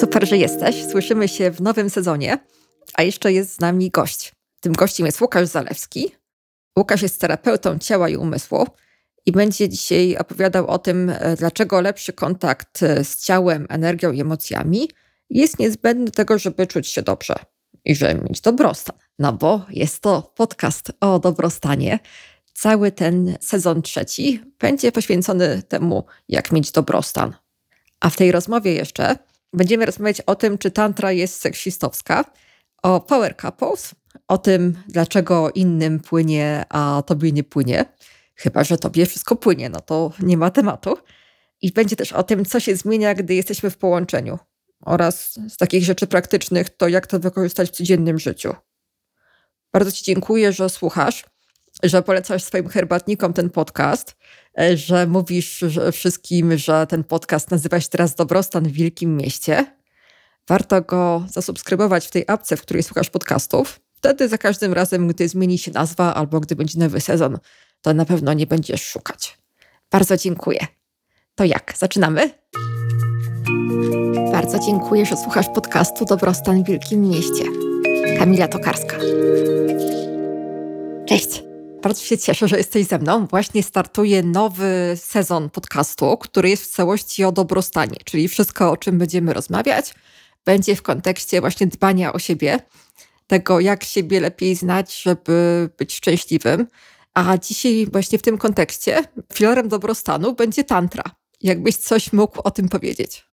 Super, że jesteś. Słyszymy się w nowym sezonie, a jeszcze jest z nami gość. Tym gościem jest Łukasz Zalewski. Łukasz jest terapeutą ciała i umysłu i będzie dzisiaj opowiadał o tym, e, dlaczego lepszy kontakt e, z ciałem, energią i emocjami jest niezbędny do tego, żeby czuć się dobrze i żeby mieć dobrostan. No bo jest to podcast o dobrostanie. Cały ten sezon trzeci będzie poświęcony temu, jak mieć dobrostan. A w tej rozmowie jeszcze będziemy rozmawiać o tym, czy tantra jest seksistowska, o power couples, o tym, dlaczego innym płynie, a tobie nie płynie. Chyba, że tobie wszystko płynie, no to nie ma tematu. I będzie też o tym, co się zmienia, gdy jesteśmy w połączeniu. Oraz z takich rzeczy praktycznych, to jak to wykorzystać w codziennym życiu. Bardzo Ci dziękuję, że słuchasz, że polecasz swoim herbatnikom ten podcast, że mówisz wszystkim, że ten podcast nazywa się teraz Dobrostan w Wielkim Mieście. Warto go zasubskrybować w tej apce, w której słuchasz podcastów. Wtedy za każdym razem, gdy zmieni się nazwa albo gdy będzie nowy sezon, to na pewno nie będziesz szukać. Bardzo dziękuję. To jak? Zaczynamy? Bardzo dziękuję, że słuchasz podcastu Dobrostan w Wielkim Mieście. Kamila Tokarska. Cześć. Bardzo się cieszę, że jesteś ze mną. Właśnie startuje nowy sezon podcastu, który jest w całości o dobrostanie, czyli wszystko, o czym będziemy rozmawiać, będzie w kontekście właśnie dbania o siebie, tego, jak siebie lepiej znać, żeby być szczęśliwym. A dzisiaj właśnie w tym kontekście filarem dobrostanu będzie tantra. Jakbyś coś mógł o tym powiedzieć?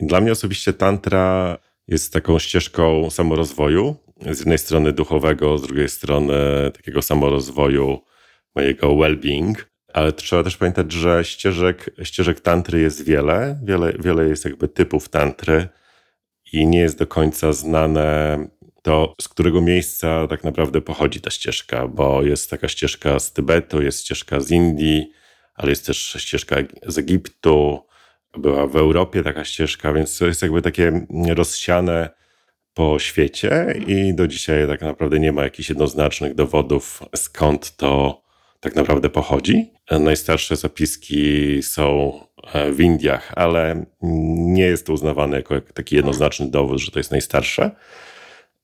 Dla mnie osobiście tantra jest taką ścieżką samorozwoju. Z jednej strony duchowego, z drugiej strony takiego samorozwoju mojego well-being. Ale trzeba też pamiętać, że ścieżek, ścieżek tantry jest wiele. wiele. Wiele jest jakby typów tantry i nie jest do końca znane to, z którego miejsca tak naprawdę pochodzi ta ścieżka, bo jest taka ścieżka z Tybetu, jest ścieżka z Indii, ale jest też ścieżka z Egiptu, była w Europie taka ścieżka, więc to jest jakby takie rozsiane po świecie i do dzisiaj tak naprawdę nie ma jakichś jednoznacznych dowodów, skąd to tak naprawdę pochodzi. Najstarsze zapiski są e, w Indiach, ale nie jest to uznawane jako taki jednoznaczny dowód, że to jest najstarsze.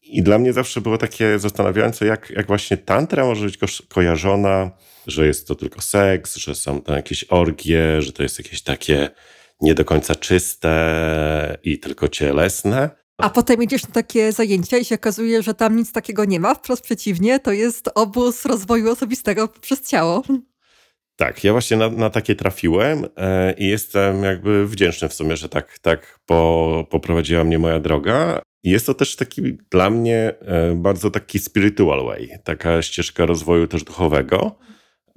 I dla mnie zawsze było takie zastanawiające, jak, jak właśnie tantra może być ko kojarzona, że jest to tylko seks, że są tam jakieś orgie, że to jest jakieś takie nie do końca czyste i tylko cielesne. A potem idziesz na takie zajęcia i się okazuje, że tam nic takiego nie ma. Wprost przeciwnie, to jest obóz rozwoju osobistego przez ciało. Tak, ja właśnie na, na takie trafiłem e, i jestem jakby wdzięczny w sumie, że tak, tak po, poprowadziła mnie moja droga. Jest to też taki dla mnie e, bardzo taki spiritual way, taka ścieżka rozwoju też duchowego.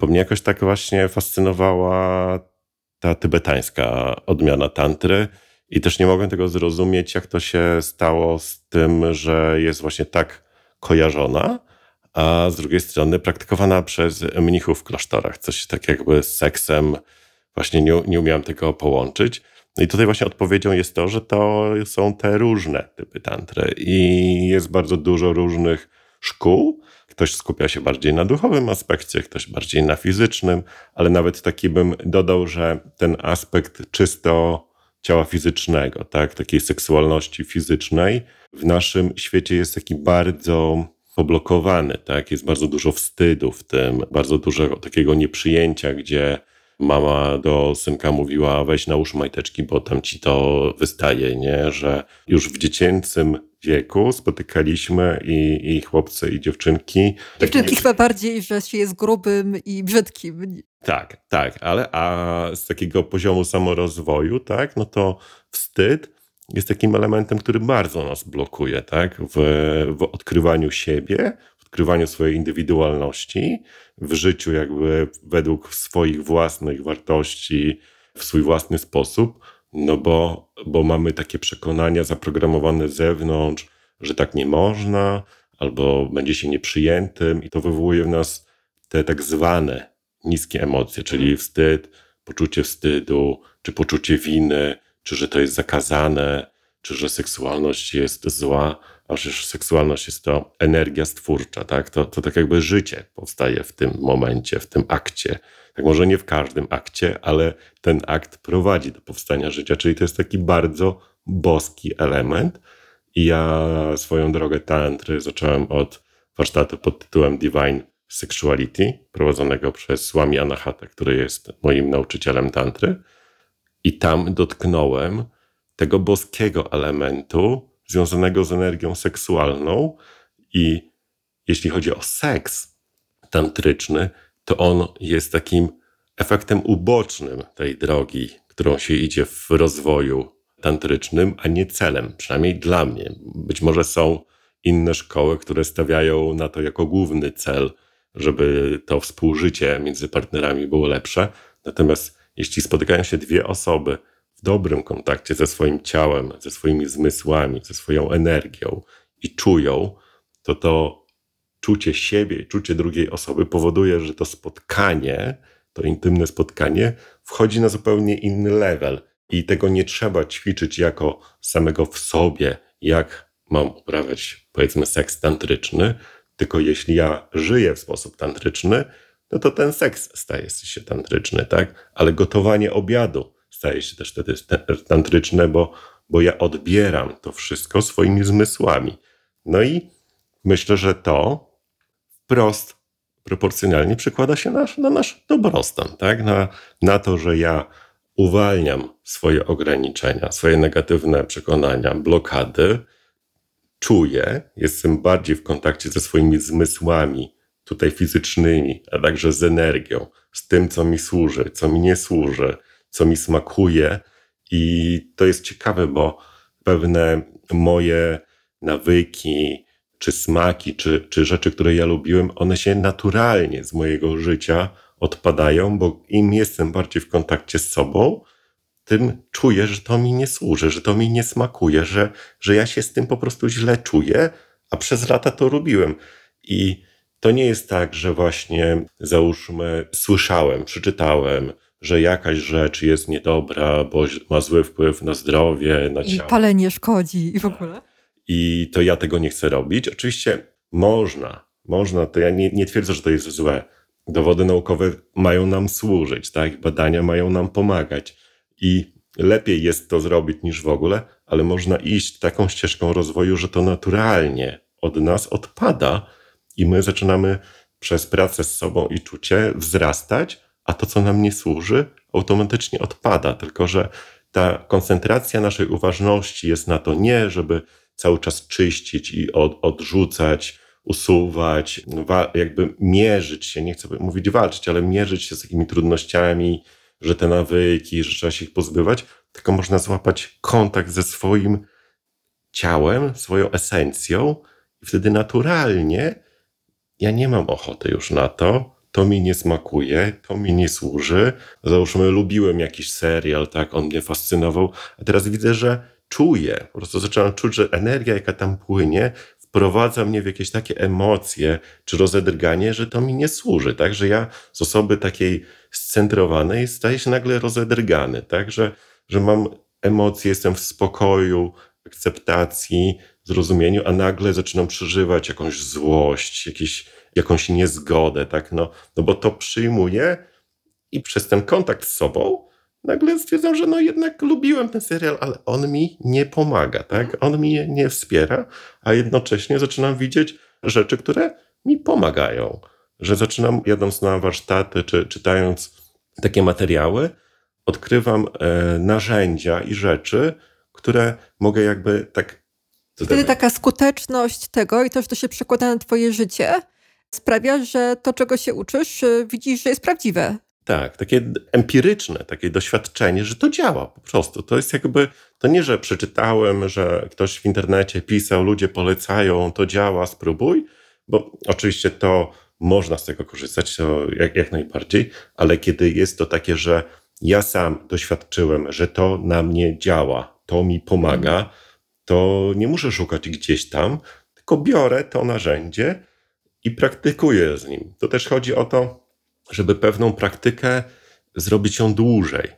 Bo mnie jakoś tak właśnie fascynowała ta tybetańska odmiana tantry i też nie mogłem tego zrozumieć, jak to się stało z tym, że jest właśnie tak kojarzona, a z drugiej strony praktykowana przez mnichów w klasztorach. Coś tak jakby z seksem, właśnie nie, nie umiałem tego połączyć. No i tutaj właśnie odpowiedzią jest to, że to są te różne typy tantry i jest bardzo dużo różnych szkół. Ktoś skupia się bardziej na duchowym aspekcie, ktoś bardziej na fizycznym, ale nawet taki bym dodał, że ten aspekt czysto ciała fizycznego, tak, takiej seksualności fizycznej. W naszym świecie jest taki bardzo poblokowany, tak, jest bardzo dużo wstydu w tym, bardzo dużo takiego nieprzyjęcia, gdzie mama do synka mówiła weź nałóż majteczki, bo tam ci to wystaje, nie? Że już w dziecięcym wieku spotykaliśmy i, i chłopcy i dziewczynki. Dziewczynki chyba bardziej, że się jest grubym i brzydkim. Tak, tak, ale a z takiego poziomu samorozwoju, tak, no to wstyd jest takim elementem, który bardzo nas blokuje, tak, w, w odkrywaniu siebie, odkrywaniu swojej indywidualności w życiu, jakby według swoich własnych wartości, w swój własny sposób, no bo, bo mamy takie przekonania zaprogramowane z zewnątrz, że tak nie można, albo będzie się nieprzyjętym, i to wywołuje w nas te tak zwane niskie emocje, czyli wstyd, poczucie wstydu, czy poczucie winy, czy że to jest zakazane, czy że seksualność jest zła, a przecież seksualność jest to energia stwórcza, tak? To, to tak jakby życie powstaje w tym momencie, w tym akcie. Tak może nie w każdym akcie, ale ten akt prowadzi do powstania życia, czyli to jest taki bardzo boski element. I ja swoją drogę tantry zacząłem od warsztatu pod tytułem Divine Sexuality, prowadzonego przez Swami Anahata, który jest moim nauczycielem tantry. I tam dotknąłem tego boskiego elementu związanego z energią seksualną. I jeśli chodzi o seks tantryczny, to on jest takim efektem ubocznym tej drogi, którą się idzie w rozwoju tantrycznym, a nie celem, przynajmniej dla mnie. Być może są inne szkoły, które stawiają na to jako główny cel, żeby to współżycie między partnerami było lepsze. Natomiast jeśli spotykają się dwie osoby dobrym kontakcie ze swoim ciałem, ze swoimi zmysłami, ze swoją energią i czują, to to czucie siebie i czucie drugiej osoby powoduje, że to spotkanie, to intymne spotkanie wchodzi na zupełnie inny level. I tego nie trzeba ćwiczyć jako samego w sobie, jak mam uprawiać, powiedzmy, seks tantryczny, tylko jeśli ja żyję w sposób tantryczny, no to ten seks staje się tantryczny, tak? Ale gotowanie obiadu staje się też wtedy tantryczne, bo, bo ja odbieram to wszystko swoimi zmysłami. No i myślę, że to wprost proporcjonalnie przekłada się na, na nasz dobrostan, tak? Na, na to, że ja uwalniam swoje ograniczenia, swoje negatywne przekonania, blokady, czuję, jestem bardziej w kontakcie ze swoimi zmysłami, tutaj fizycznymi, a także z energią, z tym, co mi służy, co mi nie służy, co mi smakuje. I to jest ciekawe, bo pewne moje nawyki, czy smaki, czy, czy rzeczy, które ja lubiłem, one się naturalnie z mojego życia odpadają, bo im jestem bardziej w kontakcie z sobą, tym czuję, że to mi nie służy, że to mi nie smakuje, że, że ja się z tym po prostu źle czuję, a przez lata to robiłem. I to nie jest tak, że właśnie załóżmy, słyszałem, przeczytałem, że jakaś rzecz jest niedobra, bo ma zły wpływ na zdrowie, na ciało. I palenie szkodzi i w ogóle. I to ja tego nie chcę robić. Oczywiście można, można, to ja nie, nie twierdzę, że to jest złe. Dowody naukowe mają nam służyć, tak? Badania mają nam pomagać i lepiej jest to zrobić niż w ogóle, ale można iść taką ścieżką rozwoju, że to naturalnie od nas odpada i my zaczynamy przez pracę z sobą i czucie wzrastać, a to, co nam nie służy, automatycznie odpada. Tylko, że ta koncentracja naszej uważności jest na to nie, żeby cały czas czyścić i od, odrzucać, usuwać, jakby mierzyć się, nie chcę mówić walczyć, ale mierzyć się z takimi trudnościami, że te nawyki, że trzeba się ich pozbywać, tylko można złapać kontakt ze swoim ciałem, swoją esencją i wtedy naturalnie ja nie mam ochoty już na to, to mi nie smakuje, to mi nie służy. Załóżmy, lubiłem jakiś serial, tak, on mnie fascynował, a teraz widzę, że czuję, po prostu zaczynam czuć, że energia, jaka tam płynie, wprowadza mnie w jakieś takie emocje czy rozedrganie, że to mi nie służy, tak, że ja z osoby takiej scentrowanej staję się nagle rozedrgany, tak, że, że mam emocje, jestem w spokoju, akceptacji, zrozumieniu, a nagle zaczynam przeżywać jakąś złość, jakieś, jakąś niezgodę, tak, no, no bo to przyjmuję i przez ten kontakt z sobą nagle stwierdzam, że no jednak lubiłem ten serial, ale on mi nie pomaga, tak? On mi nie wspiera, a jednocześnie zaczynam widzieć rzeczy, które mi pomagają. Że zaczynam, jadąc na warsztaty, czy czytając takie materiały, odkrywam e, narzędzia i rzeczy, które mogę jakby tak. Wtedy taka skuteczność tego i to, że to się przekłada na Twoje życie, sprawia, że to, czego się uczysz, e, widzisz, że jest prawdziwe. Tak, takie empiryczne, takie doświadczenie, że to działa po prostu. To jest jakby, to nie, że przeczytałem, że ktoś w internecie pisał, ludzie polecają, to działa, spróbuj, bo oczywiście to można z tego korzystać, to jak, jak najbardziej, ale kiedy jest to takie, że ja sam doświadczyłem, że to na mnie działa, to mi pomaga, to nie muszę szukać gdzieś tam, tylko biorę to narzędzie i praktykuję z nim. To też chodzi o to, żeby pewną praktykę zrobić ją dłużej.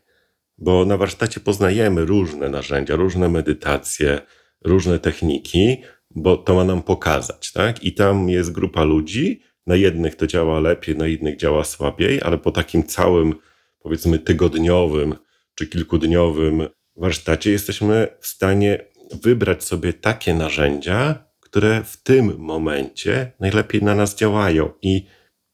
Bo na warsztacie poznajemy różne narzędzia, różne medytacje, różne techniki. bo to ma nam pokazać, tak? I tam jest grupa ludzi, na jednych to działa lepiej, na innych działa słabiej, ale po takim całym, powiedzmy, tygodniowym czy kilkudniowym warsztacie jesteśmy w stanie wybrać sobie takie narzędzia, które w tym momencie najlepiej na nas działają i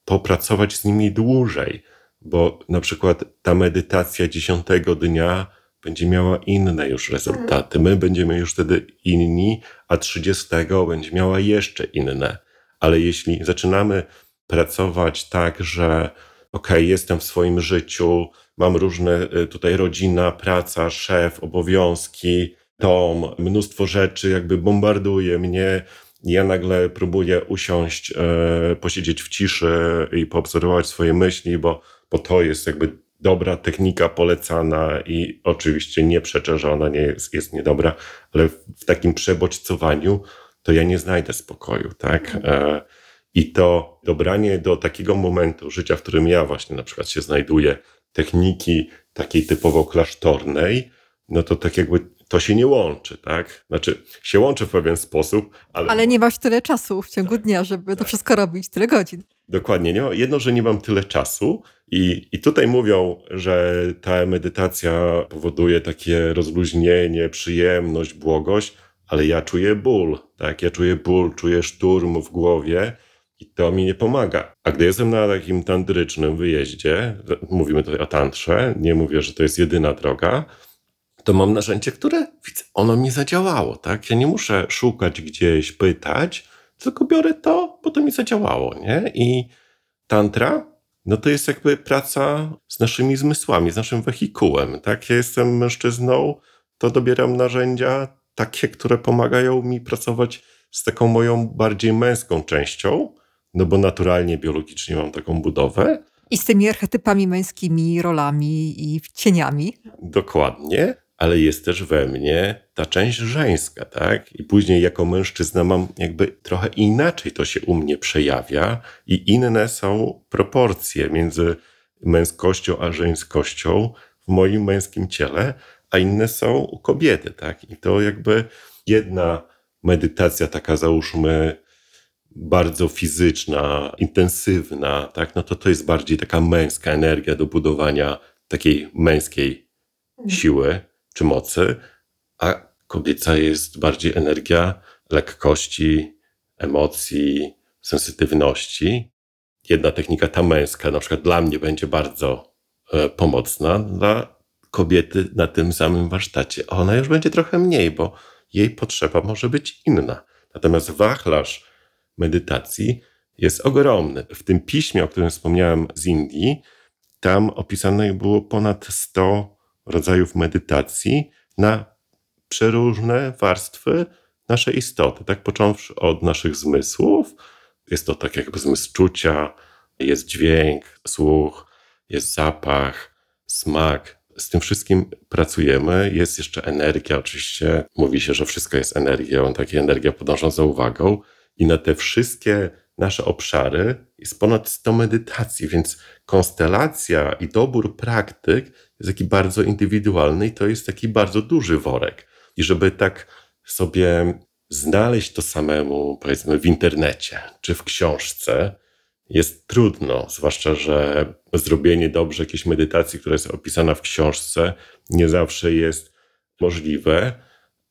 popracować z nimi dłużej, bo na przykład ta medytacja dziesiątego dnia będzie miała inne już rezultaty. My będziemy już wtedy inni, a trzydziestego będzie miała jeszcze inne. Ale jeśli zaczynamy pracować tak, że ok, jestem w swoim życiu, mam różne y, tutaj rodzina, praca, szef, obowiązki, dom, mnóstwo rzeczy jakby bombarduje mnie. Ja nagle próbuję usiąść, e, posiedzieć w ciszy i poobserwować swoje myśli, bo, bo to jest jakby dobra technika polecana i oczywiście nie przeczę, że ona nie jest, jest niedobra, ale w takim przebodźcowaniu to ja nie znajdę spokoju, tak? E, I to dobranie do takiego momentu życia, w którym ja właśnie na przykład się znajduję, techniki takiej typowo klasztornej, no to tak jakby to się nie łączy, tak? Znaczy, się łączy w pewien sposób, ale... Ale nie masz tyle czasu w ciągu tak, dnia, żeby to tak. wszystko robić, tyle godzin. Dokładnie. Nie? Jedno, że nie mam tyle czasu i, i tutaj mówią, że ta medytacja powoduje takie rozluźnienie, przyjemność, błogość, ale ja czuję ból, tak? Ja czuję ból, czuję szturm w głowie i to mi nie pomaga. A gdy jestem na takim tantrycznym wyjeździe, mówimy tutaj o tantrze, nie mówię, że to jest jedyna droga, to mam narzędzie, które widzę, ono mi zadziałało, tak? Ja nie muszę szukać gdzieś, pytać, tylko biorę to, bo to mi zadziałało, nie? I tantra, no to jest jakby praca z naszymi zmysłami, z naszym wehikułem, tak? Ja jestem mężczyzną, to dobieram narzędzia takie, które pomagają mi pracować z taką moją bardziej męską częścią, no bo naturalnie, biologicznie mam taką budowę. I z tymi archetypami męskimi, rolami i cieniami. Dokładnie ale jest też we mnie ta część żeńska, tak? I później jako mężczyzna mam jakby trochę inaczej to się u mnie przejawia i inne są proporcje między męskością a żeńskością w moim męskim ciele, a inne są u kobiety, tak? I to jakby jedna medytacja taka załóżmy bardzo fizyczna, intensywna, tak? No to to jest bardziej taka męska energia do budowania takiej męskiej siły, czy mocy, a kobieca jest bardziej energia lekkości, emocji, sensytywności. Jedna technika, ta męska, na przykład dla mnie będzie bardzo e, pomocna, dla kobiety na tym samym warsztacie. Ona już będzie trochę mniej, bo jej potrzeba może być inna. Natomiast wachlarz medytacji jest ogromny. W tym piśmie, o którym wspomniałem z Indii, tam opisane było ponad 100 rodzajów medytacji na przeróżne warstwy naszej istoty, tak począwszy od naszych zmysłów. Jest to tak jakby zmysł czucia, jest dźwięk, słuch, jest zapach, smak. Z tym wszystkim pracujemy. Jest jeszcze energia, oczywiście mówi się, że wszystko jest energią, taka energia podąża za uwagą. I na te wszystkie nasze obszary jest ponad 100 medytacji, więc konstelacja i dobór praktyk jest taki bardzo indywidualny i to jest taki bardzo duży worek. I żeby tak sobie znaleźć to samemu, powiedzmy, w internecie czy w książce, jest trudno, zwłaszcza, że zrobienie dobrze jakiejś medytacji, która jest opisana w książce, nie zawsze jest możliwe,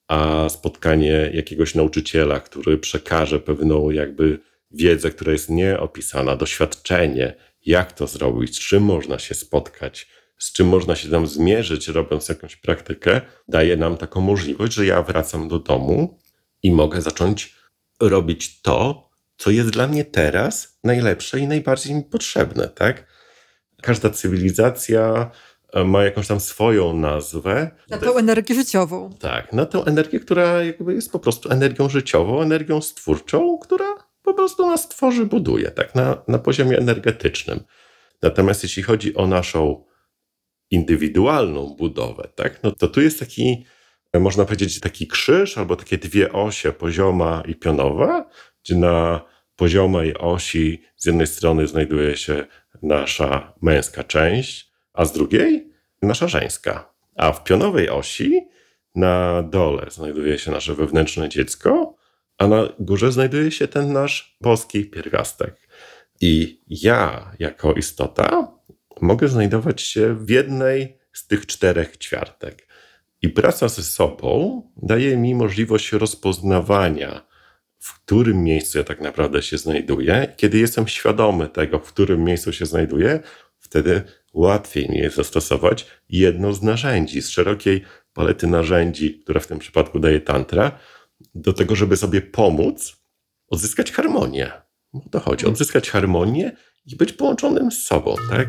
a spotkanie jakiegoś nauczyciela, który przekaże pewną jakby wiedzę, która jest nieopisana, doświadczenie, jak to zrobić, z czym można się spotkać, z czym można się tam zmierzyć, robiąc jakąś praktykę, daje nam taką możliwość, że ja wracam do domu i mogę zacząć robić to, co jest dla mnie teraz najlepsze i najbardziej mi potrzebne, tak? Każda cywilizacja e, ma jakąś tam swoją nazwę. Na tą energię życiową. Tak, na tę energię, która jakby jest po prostu energią życiową, energią stwórczą, która po prostu nas tworzy, buduje, tak, na, na poziomie energetycznym. Natomiast jeśli chodzi o naszą indywidualną budowę, tak, no to tu jest taki, można powiedzieć, taki krzyż albo takie dwie osie, pozioma i pionowa, gdzie na poziomej osi z jednej strony znajduje się nasza męska część, a z drugiej nasza żeńska. A w pionowej osi na dole znajduje się nasze wewnętrzne dziecko, a na górze znajduje się ten nasz boski pierwiastek. I ja, jako istota, mogę znajdować się w jednej z tych czterech ćwiartek. I praca ze sobą daje mi możliwość rozpoznawania, w którym miejscu ja tak naprawdę się znajduję. Kiedy jestem świadomy tego, w którym miejscu się znajduję, wtedy łatwiej mi jest zastosować jedno z narzędzi, z szerokiej palety narzędzi, które w tym przypadku daje Tantra, do tego, żeby sobie pomóc odzyskać harmonię. O to chodzi. Odzyskać harmonię i być połączonym z sobą, tak?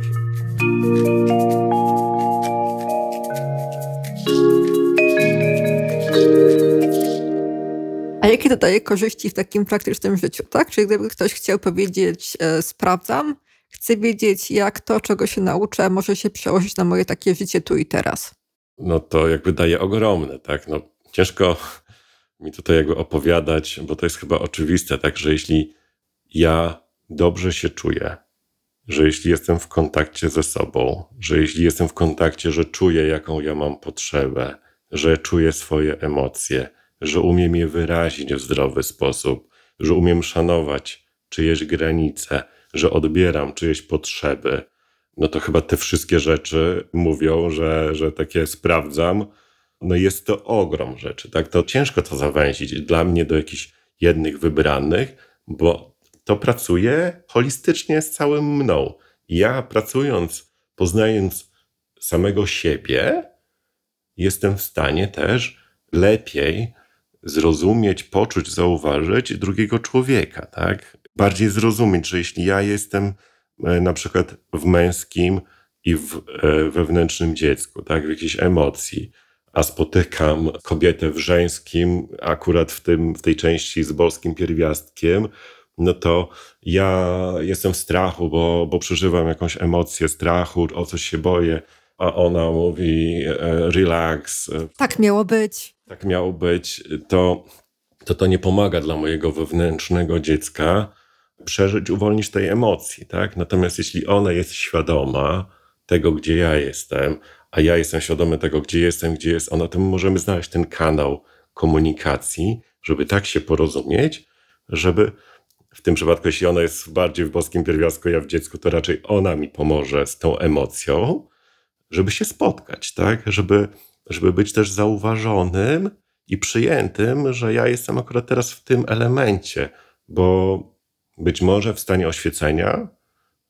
A jakie to daje korzyści w takim praktycznym życiu, tak? Czyli gdyby ktoś chciał powiedzieć, e, sprawdzam, chcę wiedzieć, jak to, czego się nauczę, może się przełożyć na moje takie życie tu i teraz. No to jakby daje ogromne, tak? No ciężko mi tutaj jakby opowiadać, bo to jest chyba oczywiste, tak, że jeśli ja dobrze się czuję, że jeśli jestem w kontakcie ze sobą, że jeśli jestem w kontakcie, że czuję, jaką ja mam potrzebę, że czuję swoje emocje, że umiem je wyrazić w zdrowy sposób, że umiem szanować czyjeś granice, że odbieram czyjeś potrzeby, no to chyba te wszystkie rzeczy mówią, że, że takie sprawdzam. No jest to ogrom rzeczy, tak? To ciężko to zawęzić dla mnie do jakichś jednych wybranych, bo to pracuje holistycznie z całym mną. Ja pracując, poznając samego siebie, jestem w stanie też lepiej zrozumieć, poczuć, zauważyć drugiego człowieka, tak? Bardziej zrozumieć, że jeśli ja jestem e, na przykład w męskim i w e, wewnętrznym dziecku, tak? W jakiejś emocji, a spotykam kobietę w żeńskim, akurat w, tym, w tej części z boskim pierwiastkiem, no to ja jestem w strachu, bo, bo przeżywam jakąś emocję strachu, o coś się boję, a ona mówi e, relax. Tak miało być. Tak miało być. To to, to nie pomaga dla mojego wewnętrznego dziecka przeżyć, uwolnić tej emocji, tak? Natomiast jeśli ona jest świadoma tego, gdzie ja jestem, a ja jestem świadomy tego, gdzie jestem, gdzie jest ona, to my możemy znaleźć ten kanał komunikacji, żeby tak się porozumieć, żeby w tym przypadku, jeśli ona jest bardziej w boskim pierwiastku, ja w dziecku, to raczej ona mi pomoże z tą emocją, żeby się spotkać, tak? Żeby, żeby być też zauważonym i przyjętym, że ja jestem akurat teraz w tym elemencie, bo być może w stanie oświecenia,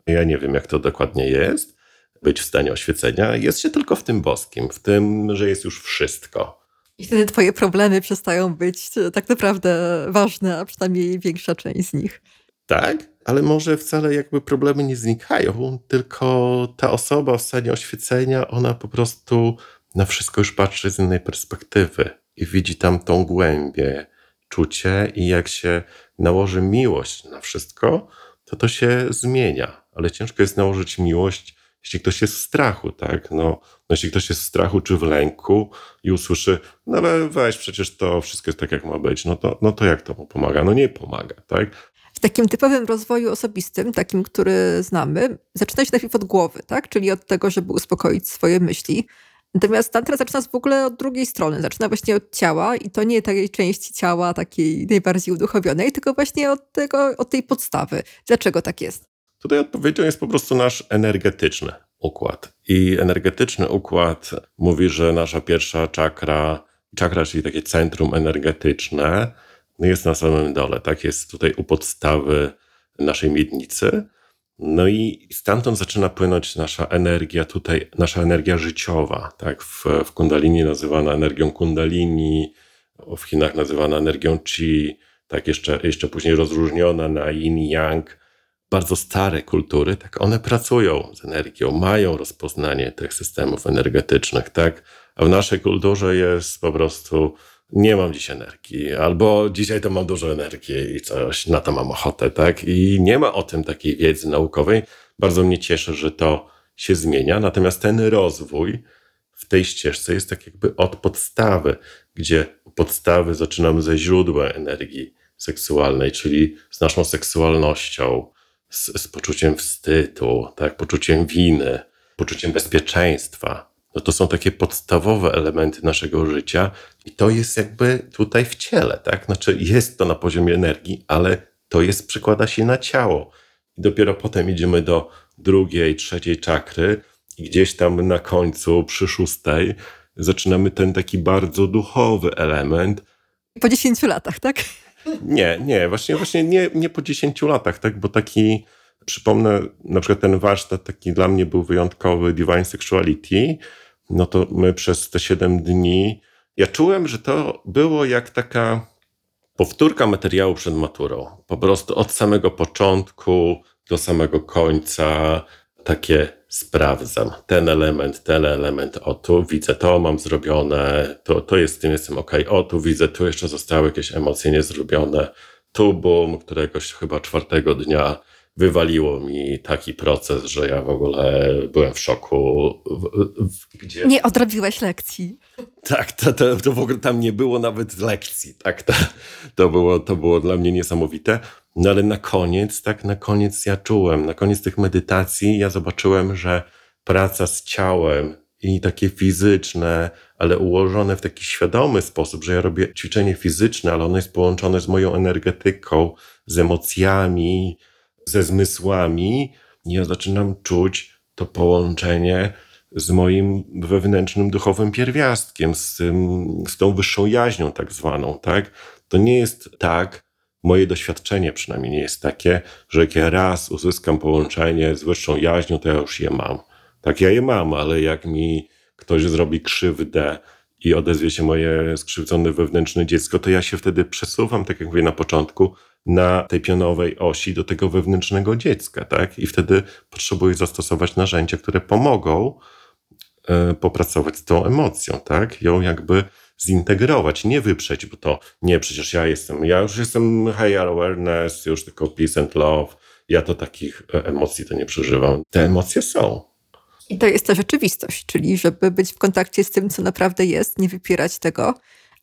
ja nie wiem jak to dokładnie jest, być w stanie oświecenia, jest się tylko w tym boskim, w tym, że jest już wszystko. I wtedy twoje problemy przestają być tak naprawdę ważne, a przynajmniej większa część z nich. Tak, ale może wcale jakby problemy nie znikają, tylko ta osoba w stanie oświecenia, ona po prostu na wszystko już patrzy z innej perspektywy i widzi tam tą głębię, czucie i jak się nałoży miłość na wszystko, to to się zmienia. Ale ciężko jest nałożyć miłość, jeśli ktoś jest w strachu, tak? No, no jeśli ktoś jest w strachu czy w lęku i usłyszy, no ale weź, przecież to wszystko jest tak, jak ma być, no to, no to jak to mu pomaga? No nie pomaga, tak? W takim typowym rozwoju osobistym, takim, który znamy, zaczyna się najpierw od głowy, tak? Czyli od tego, żeby uspokoić swoje myśli, Natomiast tantra zaczyna w ogóle od drugiej strony. Zaczyna właśnie od ciała i to nie tej części ciała takiej najbardziej uduchowionej, tylko właśnie od, tego, od tej podstawy. Dlaczego tak jest? Tutaj odpowiedzią jest po prostu nasz energetyczny układ. I energetyczny układ mówi, że nasza pierwsza czakra, czakra, czyli takie centrum energetyczne, jest na samym dole. Tak jest tutaj u podstawy naszej miednicy. No i stamtąd zaczyna płynąć nasza energia tutaj, nasza energia życiowa, tak? W, w kundalini nazywana energią kundalini, w Chinach nazywana energią chi, tak jeszcze, jeszcze później rozróżniona na yin yang. Bardzo stare kultury, tak one pracują z energią, mają rozpoznanie tych systemów energetycznych, tak? A w naszej kulturze jest po prostu nie mam dziś energii, albo dzisiaj to mam dużo energii i coś, na to mam ochotę, tak? I nie ma o tym takiej wiedzy naukowej. Bardzo mnie cieszy, że to się zmienia, natomiast ten rozwój w tej ścieżce jest tak jakby od podstawy, gdzie podstawy zaczynamy ze źródła energii seksualnej, czyli z naszą seksualnością, z, z poczuciem wstydu, tak? poczuciem winy, poczuciem bezpieczeństwa, no to są takie podstawowe elementy naszego życia i to jest jakby tutaj w ciele, tak? Znaczy jest to na poziomie energii, ale to jest, przykłada się na ciało. I dopiero potem idziemy do drugiej, trzeciej czakry i gdzieś tam na końcu, przy szóstej, zaczynamy ten taki bardzo duchowy element. Po 10 latach, tak? Nie, nie, właśnie, właśnie nie, nie po 10 latach, tak? Bo taki, przypomnę, na przykład ten warsztat taki dla mnie był wyjątkowy, Divine Sexuality, no to my przez te 7 dni, ja czułem, że to było jak taka powtórka materiału przed maturą. Po prostu od samego początku do samego końca takie sprawdzam. Ten element, ten element, o tu widzę to, mam zrobione, to, to jest tym jestem ok, o tu widzę, tu jeszcze zostały jakieś emocje niezrobione. Tu boom, któregoś chyba czwartego dnia wywaliło mi taki proces, że ja w ogóle byłem w szoku. Gdzie... Nie odrobiłeś lekcji. Tak, to, to, to w ogóle tam nie było nawet lekcji. Tak, to, to, było, to było dla mnie niesamowite. No ale na koniec, tak, na koniec ja czułem, na koniec tych medytacji ja zobaczyłem, że praca z ciałem i takie fizyczne, ale ułożone w taki świadomy sposób, że ja robię ćwiczenie fizyczne, ale ono jest połączone z moją energetyką, z emocjami, ze zmysłami. I ja zaczynam czuć to połączenie z moim wewnętrznym duchowym pierwiastkiem, z, z tą wyższą jaźnią tak zwaną, tak? To nie jest tak, moje doświadczenie przynajmniej nie jest takie, że jak ja raz uzyskam połączenie z wyższą jaźnią, to ja już je mam. Tak, ja je mam, ale jak mi ktoś zrobi krzywdę i odezwie się moje skrzywdzone wewnętrzne dziecko, to ja się wtedy przesuwam, tak jak mówię na początku, na tej pionowej osi do tego wewnętrznego dziecka, tak? I wtedy potrzebuję zastosować narzędzia, które pomogą y, popracować z tą emocją, tak? Ją jakby zintegrować, nie wyprzeć, bo to nie, przecież ja jestem, ja już jestem higher awareness, już tylko peace and love, ja to takich e, emocji to nie przeżywam. Te emocje są. I to jest ta rzeczywistość, czyli żeby być w kontakcie z tym, co naprawdę jest, nie wypierać tego,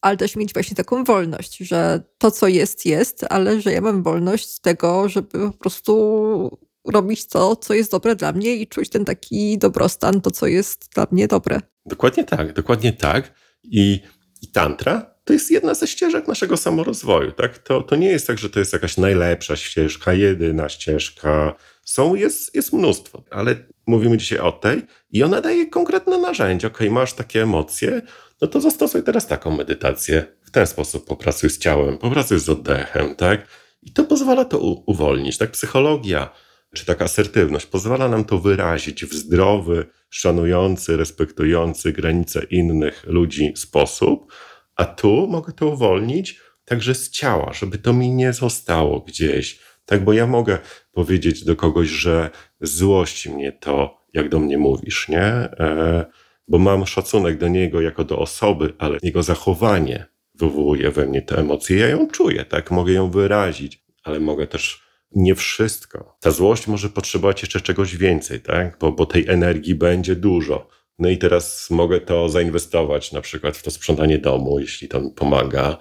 ale też mieć właśnie taką wolność, że to, co jest, jest, ale że ja mam wolność tego, żeby po prostu robić to, co jest dobre dla mnie i czuć ten taki dobrostan, to, co jest dla mnie dobre. Dokładnie tak, dokładnie tak. I i tantra to jest jedna ze ścieżek naszego samorozwoju. Tak? To, to nie jest tak, że to jest jakaś najlepsza ścieżka, jedyna ścieżka. Są, jest, jest mnóstwo, ale mówimy dzisiaj o tej i ona daje konkretne narzędzia. Ok, masz takie emocje, no to zastosuj teraz taką medytację. W ten sposób popracuj z ciałem, popracuj z oddechem, tak? I to pozwala to uwolnić. Tak, psychologia czy taka asertywność pozwala nam to wyrazić w zdrowy, szanujący, respektujący granice innych ludzi sposób, a tu mogę to uwolnić także z ciała, żeby to mi nie zostało gdzieś. Tak, bo ja mogę powiedzieć do kogoś, że złości mnie to, jak do mnie mówisz, nie? E, bo mam szacunek do niego jako do osoby, ale jego zachowanie wywołuje we mnie te emocje. Ja ją czuję, tak? Mogę ją wyrazić, ale mogę też nie wszystko. Ta złość może potrzebować jeszcze czegoś więcej, tak? Bo, bo tej energii będzie dużo. No i teraz mogę to zainwestować na przykład w to sprzątanie domu, jeśli to mi pomaga.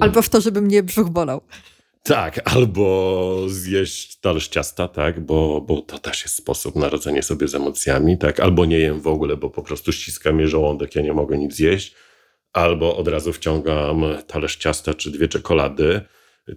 Albo w to, żeby mnie brzuch bolał. Tak, albo zjeść talerz ciasta, tak, bo, bo to też jest sposób na radzenie sobie z emocjami, tak, albo nie jem w ogóle, bo po prostu ściska mnie żołądek, ja nie mogę nic zjeść, albo od razu wciągam talerz ciasta czy dwie czekolady,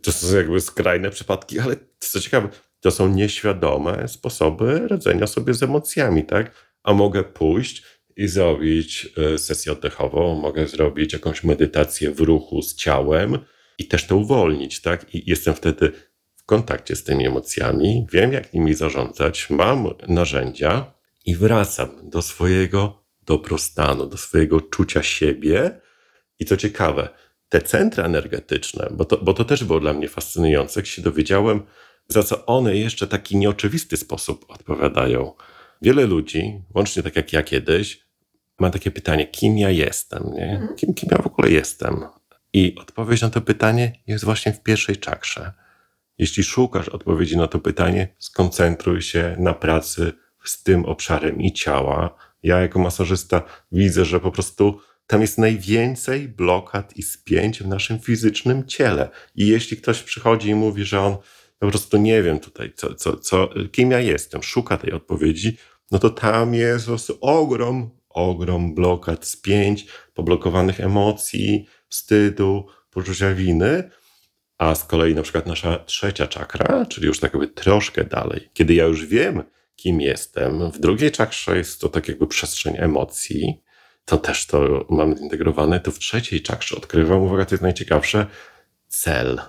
to są jakby skrajne przypadki, ale co ciekawe, to są nieświadome sposoby radzenia sobie z emocjami, tak? A mogę pójść i zrobić e, sesję oddechową, mogę zrobić jakąś medytację w ruchu z ciałem i też to uwolnić, tak? I jestem wtedy w kontakcie z tymi emocjami, wiem jak nimi zarządzać, mam narzędzia i wracam do swojego dobrostanu, do swojego czucia siebie. I co ciekawe, te centra energetyczne, bo to, bo to też było dla mnie fascynujące, jak się dowiedziałem, za co one jeszcze taki nieoczywisty sposób odpowiadają. Wiele ludzi, łącznie tak jak ja kiedyś, ma takie pytanie, kim ja jestem, nie? Mhm. Kim, kim ja w ogóle jestem? I odpowiedź na to pytanie jest właśnie w pierwszej czakrze. Jeśli szukasz odpowiedzi na to pytanie, skoncentruj się na pracy z tym obszarem i ciała. Ja jako masażysta widzę, że po prostu tam jest najwięcej blokad i spięć w naszym fizycznym ciele. I jeśli ktoś przychodzi i mówi, że on po prostu nie wiem tutaj, co, co, co, kim ja jestem, szuka tej odpowiedzi, no to tam jest ogrom, ogrom blokad, spięć, poblokowanych emocji, wstydu, poczucia winy, a z kolei na przykład nasza trzecia czakra, czyli już tak jakby troszkę dalej, kiedy ja już wiem, kim jestem, w drugiej czakrze jest to tak jakby przestrzeń emocji, to też to mamy zintegrowane, to w trzeciej czakrze odkrywam, uwaga, to jest najciekawsze, cel.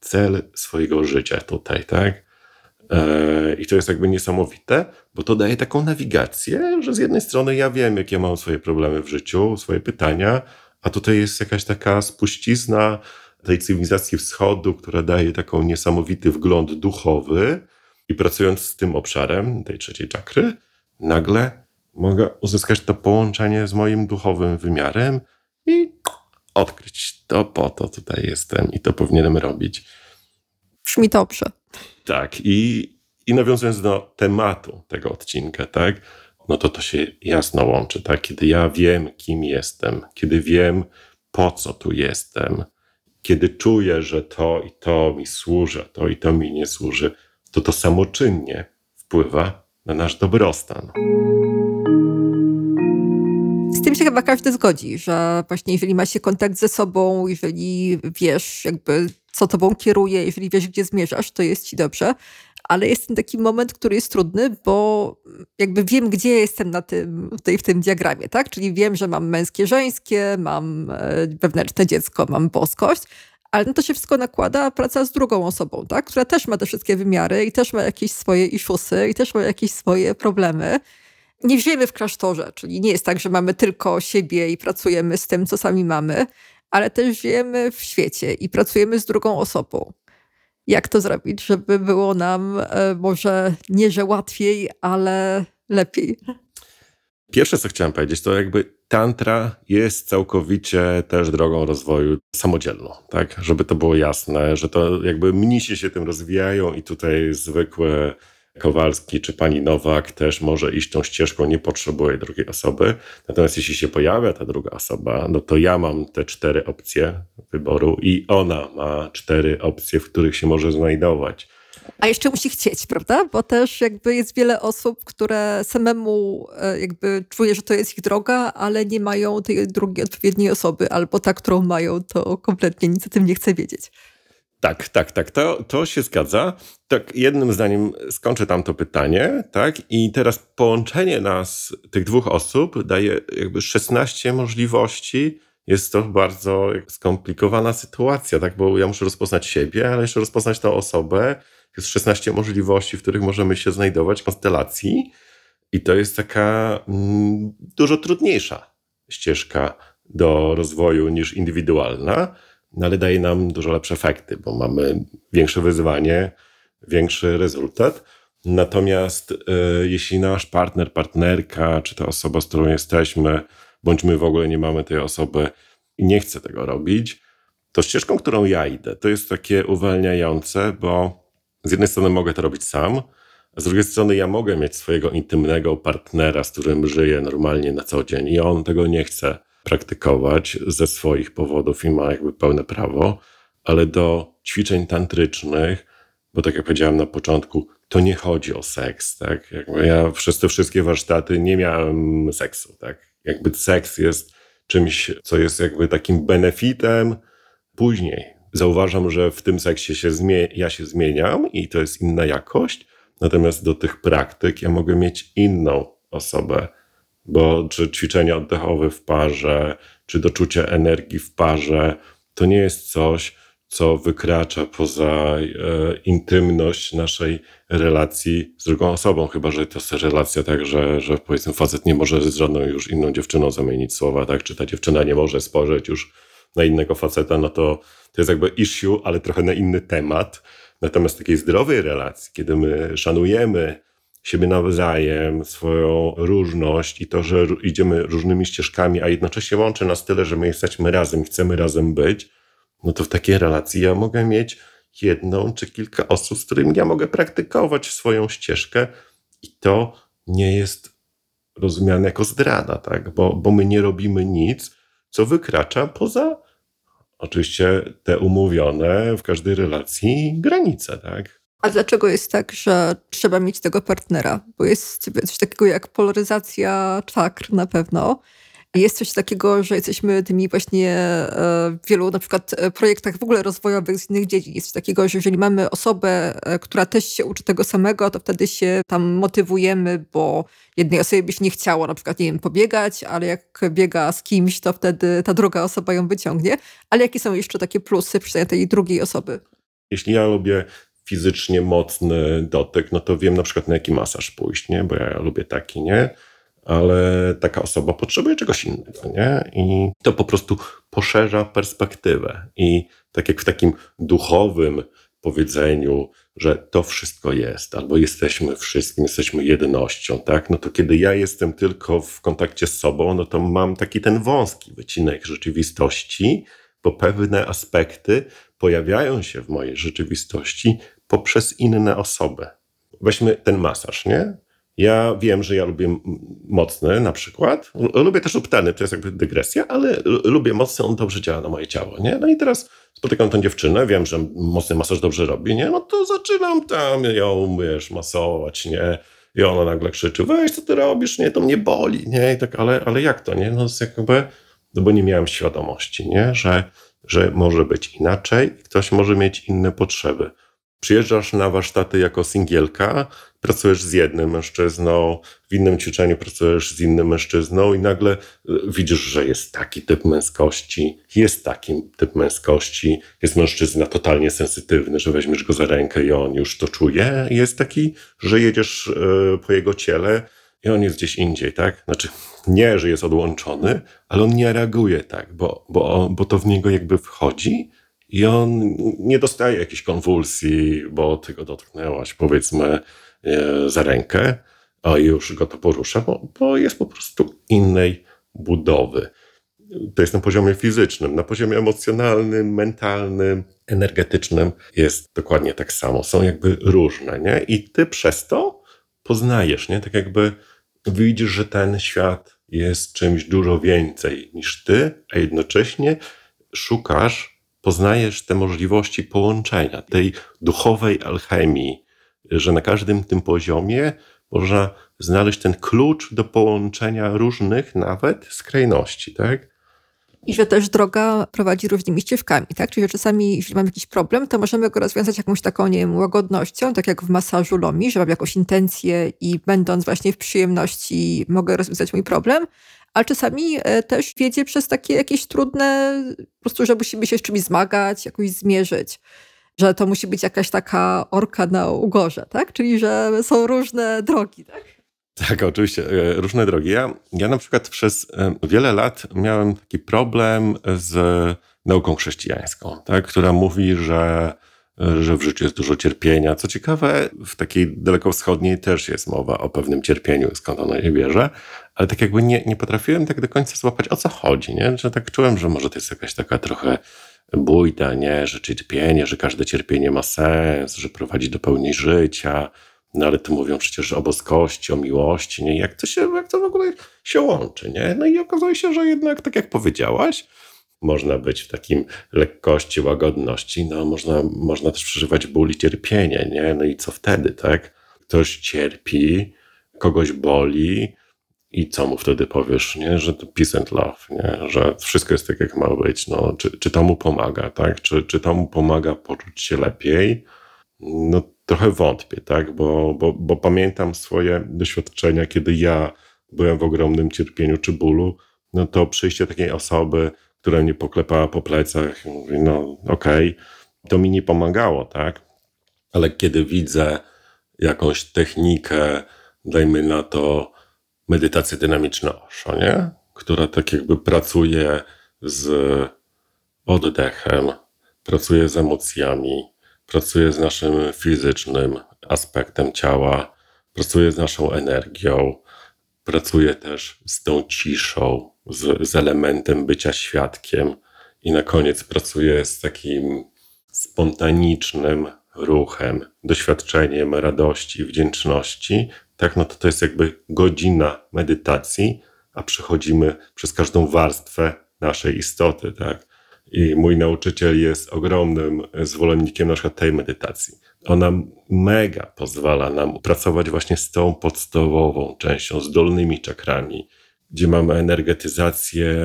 Cel swojego życia tutaj, tak? E, I to jest jakby niesamowite, bo to daje taką nawigację, że z jednej strony ja wiem, jakie mam swoje problemy w życiu, swoje pytania, a tutaj jest jakaś taka spuścizna tej cywilizacji wschodu, która daje taką niesamowity wgląd duchowy. I pracując z tym obszarem, tej trzeciej czakry, nagle mogę uzyskać to połączenie z moim duchowym wymiarem i odkryć to po to tutaj jestem i to powinienem robić. Brzmi dobrze. Tak, i, i nawiązując do tematu tego odcinka, tak, no to to się jasno łączy, tak, kiedy ja wiem, kim jestem, kiedy wiem, po co tu jestem, kiedy czuję, że to i to mi służy, to i to mi nie służy, to to samoczynnie wpływa na nasz dobrostan. Z tym się chyba każdy zgodzi, że właśnie jeżeli ma się kontakt ze sobą, jeżeli wiesz jakby co tobą kieruje, jeżeli wiesz gdzie zmierzasz, to jest ci dobrze. Ale jest ten taki moment, który jest trudny, bo jakby wiem, gdzie jestem na tym, tutaj w tym diagramie, tak? Czyli wiem, że mam męskie, żeńskie, mam e, wewnętrzne dziecko, mam boskość, ale na to się wszystko nakłada praca z drugą osobą, tak? która też ma te wszystkie wymiary i też ma jakieś swoje iszusy i też ma jakieś swoje problemy nie żyjemy w klasztorze, czyli nie jest tak, że mamy tylko siebie i pracujemy z tym, co sami mamy, ale też żyjemy w świecie i pracujemy z drugą osobą. Jak to zrobić, żeby było nam e, może nie, że łatwiej, ale lepiej? Pierwsze, co chciałem powiedzieć, to jakby tantra jest całkowicie też drogą rozwoju samodzielną, tak? Żeby to było jasne, że to jakby mnisi się tym rozwijają i tutaj zwykłe Kowalski czy pani Nowak też może iść tą ścieżką, nie potrzebuje drugiej osoby. Natomiast jeśli się pojawia ta druga osoba, no to ja mam te cztery opcje wyboru i ona ma cztery opcje, w których się może znajdować. A jeszcze musi chcieć, prawda? Bo też jakby jest wiele osób, które samemu e, jakby czuje, że to jest ich droga, ale nie mają tej drugiej odpowiedniej osoby, albo ta, którą mają, to kompletnie nic o tym nie chce wiedzieć. Tak, tak, tak, to, to się zgadza. Tak, jednym zdaniem skończę tam to pytanie, tak? I teraz połączenie nas, tych dwóch osób, daje jakby 16 możliwości. Jest to bardzo skomplikowana sytuacja, tak? Bo ja muszę rozpoznać siebie, ale jeszcze rozpoznać tę osobę. Jest 16 możliwości, w których możemy się znajdować, konstelacji. I to jest taka mm, dużo trudniejsza ścieżka do rozwoju niż indywidualna no ale daje nam dużo lepsze efekty, bo mamy większe wyzwanie, większy rezultat. Natomiast y, jeśli nasz partner, partnerka, czy ta osoba, z którą jesteśmy, bądź my w ogóle nie mamy tej osoby i nie chce tego robić, to ścieżką, którą ja idę, to jest takie uwalniające, bo z jednej strony mogę to robić sam, a z drugiej strony ja mogę mieć swojego intymnego partnera, z którym żyję normalnie na co dzień i on tego nie chce praktykować ze swoich powodów i ma jakby pełne prawo, ale do ćwiczeń tantrycznych, bo tak jak powiedziałem na początku, to nie chodzi o seks, tak? Jakby ja przez te wszystkie warsztaty nie miałem seksu, tak? Jakby seks jest czymś, co jest jakby takim benefitem później. Zauważam, że w tym seksie się ja się zmieniam i to jest inna jakość, natomiast do tych praktyk ja mogę mieć inną osobę, bo czy ćwiczenia oddechowe w parze, czy doczucie energii w parze, to nie jest coś, co wykracza poza e, intymność naszej relacji z drugą osobą, chyba że to jest relacja tak, że, że powiedzmy facet nie może z żadną już inną dziewczyną zamienić słowa, tak, czy ta dziewczyna nie może spojrzeć już na innego faceta, no to to jest jakby issue, ale trochę na inny temat. Natomiast takiej zdrowej relacji, kiedy my szanujemy siebie nawzajem, swoją różność i to, że idziemy różnymi ścieżkami, a jednocześnie łączy nas tyle, że my jesteśmy razem, chcemy razem być, no to w takiej relacji ja mogę mieć jedną czy kilka osób, z którymi ja mogę praktykować swoją ścieżkę i to nie jest rozumiane jako zdrada, tak? bo, bo my nie robimy nic, co wykracza poza oczywiście te umówione w każdej relacji granice, tak? A dlaczego jest tak, że trzeba mieć tego partnera? Bo jest coś takiego jak polaryzacja czakr na pewno. Jest coś takiego, że jesteśmy tymi właśnie e, w wielu na przykład e, projektach w ogóle rozwojowych z innych dziedzin. Jest coś takiego, że jeżeli mamy osobę, e, która też się uczy tego samego, to wtedy się tam motywujemy, bo jednej osobie by się nie chciało na przykład, nie wiem, pobiegać, ale jak biega z kimś, to wtedy ta druga osoba ją wyciągnie. Ale jakie są jeszcze takie plusy przy tej drugiej osoby? Jeśli ja lubię fizycznie mocny dotyk, no to wiem na przykład na jaki masaż pójść, nie? Bo ja lubię taki, nie? ale taka osoba potrzebuje czegoś innego, nie? I to po prostu poszerza perspektywę. I tak jak w takim duchowym powiedzeniu, że to wszystko jest, albo jesteśmy wszystkim, jesteśmy jednością, tak? No to kiedy ja jestem tylko w kontakcie z sobą, no to mam taki ten wąski wycinek rzeczywistości, bo pewne aspekty pojawiają się w mojej rzeczywistości poprzez inne osoby. Weźmy ten masaż, nie? Ja wiem, że ja lubię mocny na przykład. Lubię też uptany, to jest jakby dygresja, ale lubię mocny, on dobrze działa na moje ciało, nie? No i teraz spotykam tę dziewczynę, wiem, że mocny masaż dobrze robi, nie? No to zaczynam tam ją, wiesz, masować, nie? I ona nagle krzyczy, weź, co ty robisz, nie? To mnie boli, nie? I tak, ale, ale jak to, nie? No jest jakby, no bo nie miałem świadomości, nie? Że, że może być inaczej, ktoś może mieć inne potrzeby. Przyjeżdżasz na warsztaty jako singielka, pracujesz z jednym mężczyzną, w innym ćwiczeniu pracujesz z innym mężczyzną i nagle y, widzisz, że jest taki typ męskości, jest taki typ męskości, jest mężczyzna totalnie sensytywny, że weźmiesz go za rękę i on już to czuje. Jest taki, że jedziesz y, po jego ciele i on jest gdzieś indziej, tak? Znaczy, nie, że jest odłączony, ale on nie reaguje tak, bo, bo, bo to w niego jakby wchodzi i on nie dostaje jakiejś konwulsji, bo ty go dotknęłaś, powiedzmy, e, za rękę, a już go to porusza, bo, bo jest po prostu innej budowy. To jest na poziomie fizycznym, na poziomie emocjonalnym, mentalnym, energetycznym jest dokładnie tak samo. Są jakby różne, nie? I ty przez to poznajesz, nie? Tak jakby widzisz, że ten świat jest czymś dużo więcej niż ty, a jednocześnie szukasz poznajesz te możliwości połączenia, tej duchowej alchemii, że na każdym tym poziomie można znaleźć ten klucz do połączenia różnych nawet skrajności, tak? I że też droga prowadzi różnymi ścieżkami, tak? Czyli że czasami, jeśli mam jakiś problem, to możemy go rozwiązać jakąś taką, nie wiem, łagodnością, tak jak w masażu Lomi, że mam jakąś intencję i będąc właśnie w przyjemności mogę rozwiązać mój problem, ale czasami e, też wiedzie przez takie jakieś trudne, po prostu, że musimy się z czymś zmagać, jakoś zmierzyć. Że to musi być jakaś taka orka na ugorze, tak? Czyli, że są różne drogi, tak? Tak, oczywiście, e, różne drogi. Ja, ja na przykład przez e, wiele lat miałem taki problem z nauką chrześcijańską, tak? która mówi, że że w życiu jest dużo cierpienia. Co ciekawe, w takiej dalekowschodniej też jest mowa o pewnym cierpieniu, skąd ono je bierze, ale tak jakby nie, nie potrafiłem tak do końca złapać, o co chodzi, nie? Że tak czułem, że może to jest jakaś taka trochę bójda, nie? Że cierpienie, że każde cierpienie ma sens, że prowadzi do pełni życia, no ale tu mówią przecież o boskości, o miłości, nie? Jak to, się, jak to w ogóle się łączy, nie? No i okazuje się, że jednak, tak jak powiedziałaś, można być w takim lekkości, łagodności, no można, można też przeżywać ból i cierpienie, nie? No i co wtedy, tak? Ktoś cierpi, kogoś boli i co mu wtedy powiesz, nie? Że to peace and love, nie? Że wszystko jest tak, jak ma być, no. Czy, czy to mu pomaga, tak? Czy, czy to mu pomaga poczuć się lepiej? No trochę wątpię, tak? Bo, bo, bo pamiętam swoje doświadczenia, kiedy ja byłem w ogromnym cierpieniu czy bólu, no to przyjście takiej osoby, która mnie poklepała po plecach i mówi, no okej, okay. to mi nie pomagało, tak? Ale kiedy widzę jakąś technikę, dajmy na to medytację dynamiczną Osho, nie? Która tak jakby pracuje z oddechem, pracuje z emocjami, pracuje z naszym fizycznym aspektem ciała, pracuje z naszą energią, pracuje też z tą ciszą, z, z elementem bycia świadkiem i na koniec pracuję z takim spontanicznym ruchem, doświadczeniem radości, wdzięczności, tak, no to to jest jakby godzina medytacji, a przechodzimy przez każdą warstwę naszej istoty, tak. I mój nauczyciel jest ogromnym zwolennikiem na przykład tej medytacji. ona mega pozwala nam pracować właśnie z tą podstawową częścią, z dolnymi czakrami, gdzie mamy energetyzację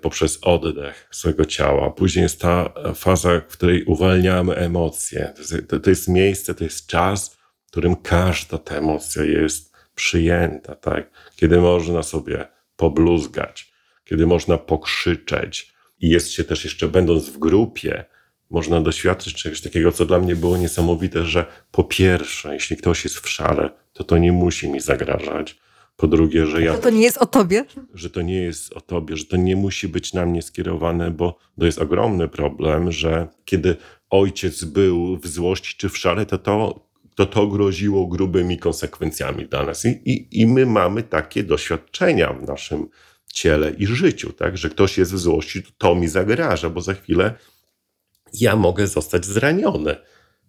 poprzez oddech swojego ciała. Później jest ta faza, w której uwalniamy emocje. To jest, to, jest miejsce, to jest czas, w którym każda ta emocja jest przyjęta, tak? Kiedy można sobie pobluzgać, kiedy można pokrzyczeć i jest się też jeszcze będąc w grupie, można doświadczyć czegoś takiego, co dla mnie było niesamowite, że po pierwsze, jeśli ktoś jest w szale, to to nie musi mi zagrażać. Po drugie, że ja. To, to nie jest o tobie? Że to nie jest o tobie, że to nie musi być na mnie skierowane, bo to jest ogromny problem, że kiedy ojciec był w złości czy w szale, to to, to, to groziło grubymi konsekwencjami dla nas. I, i, I my mamy takie doświadczenia w naszym ciele i życiu, tak? Że ktoś jest w złości, to, to mi zagraża, bo za chwilę ja mogę zostać zraniony.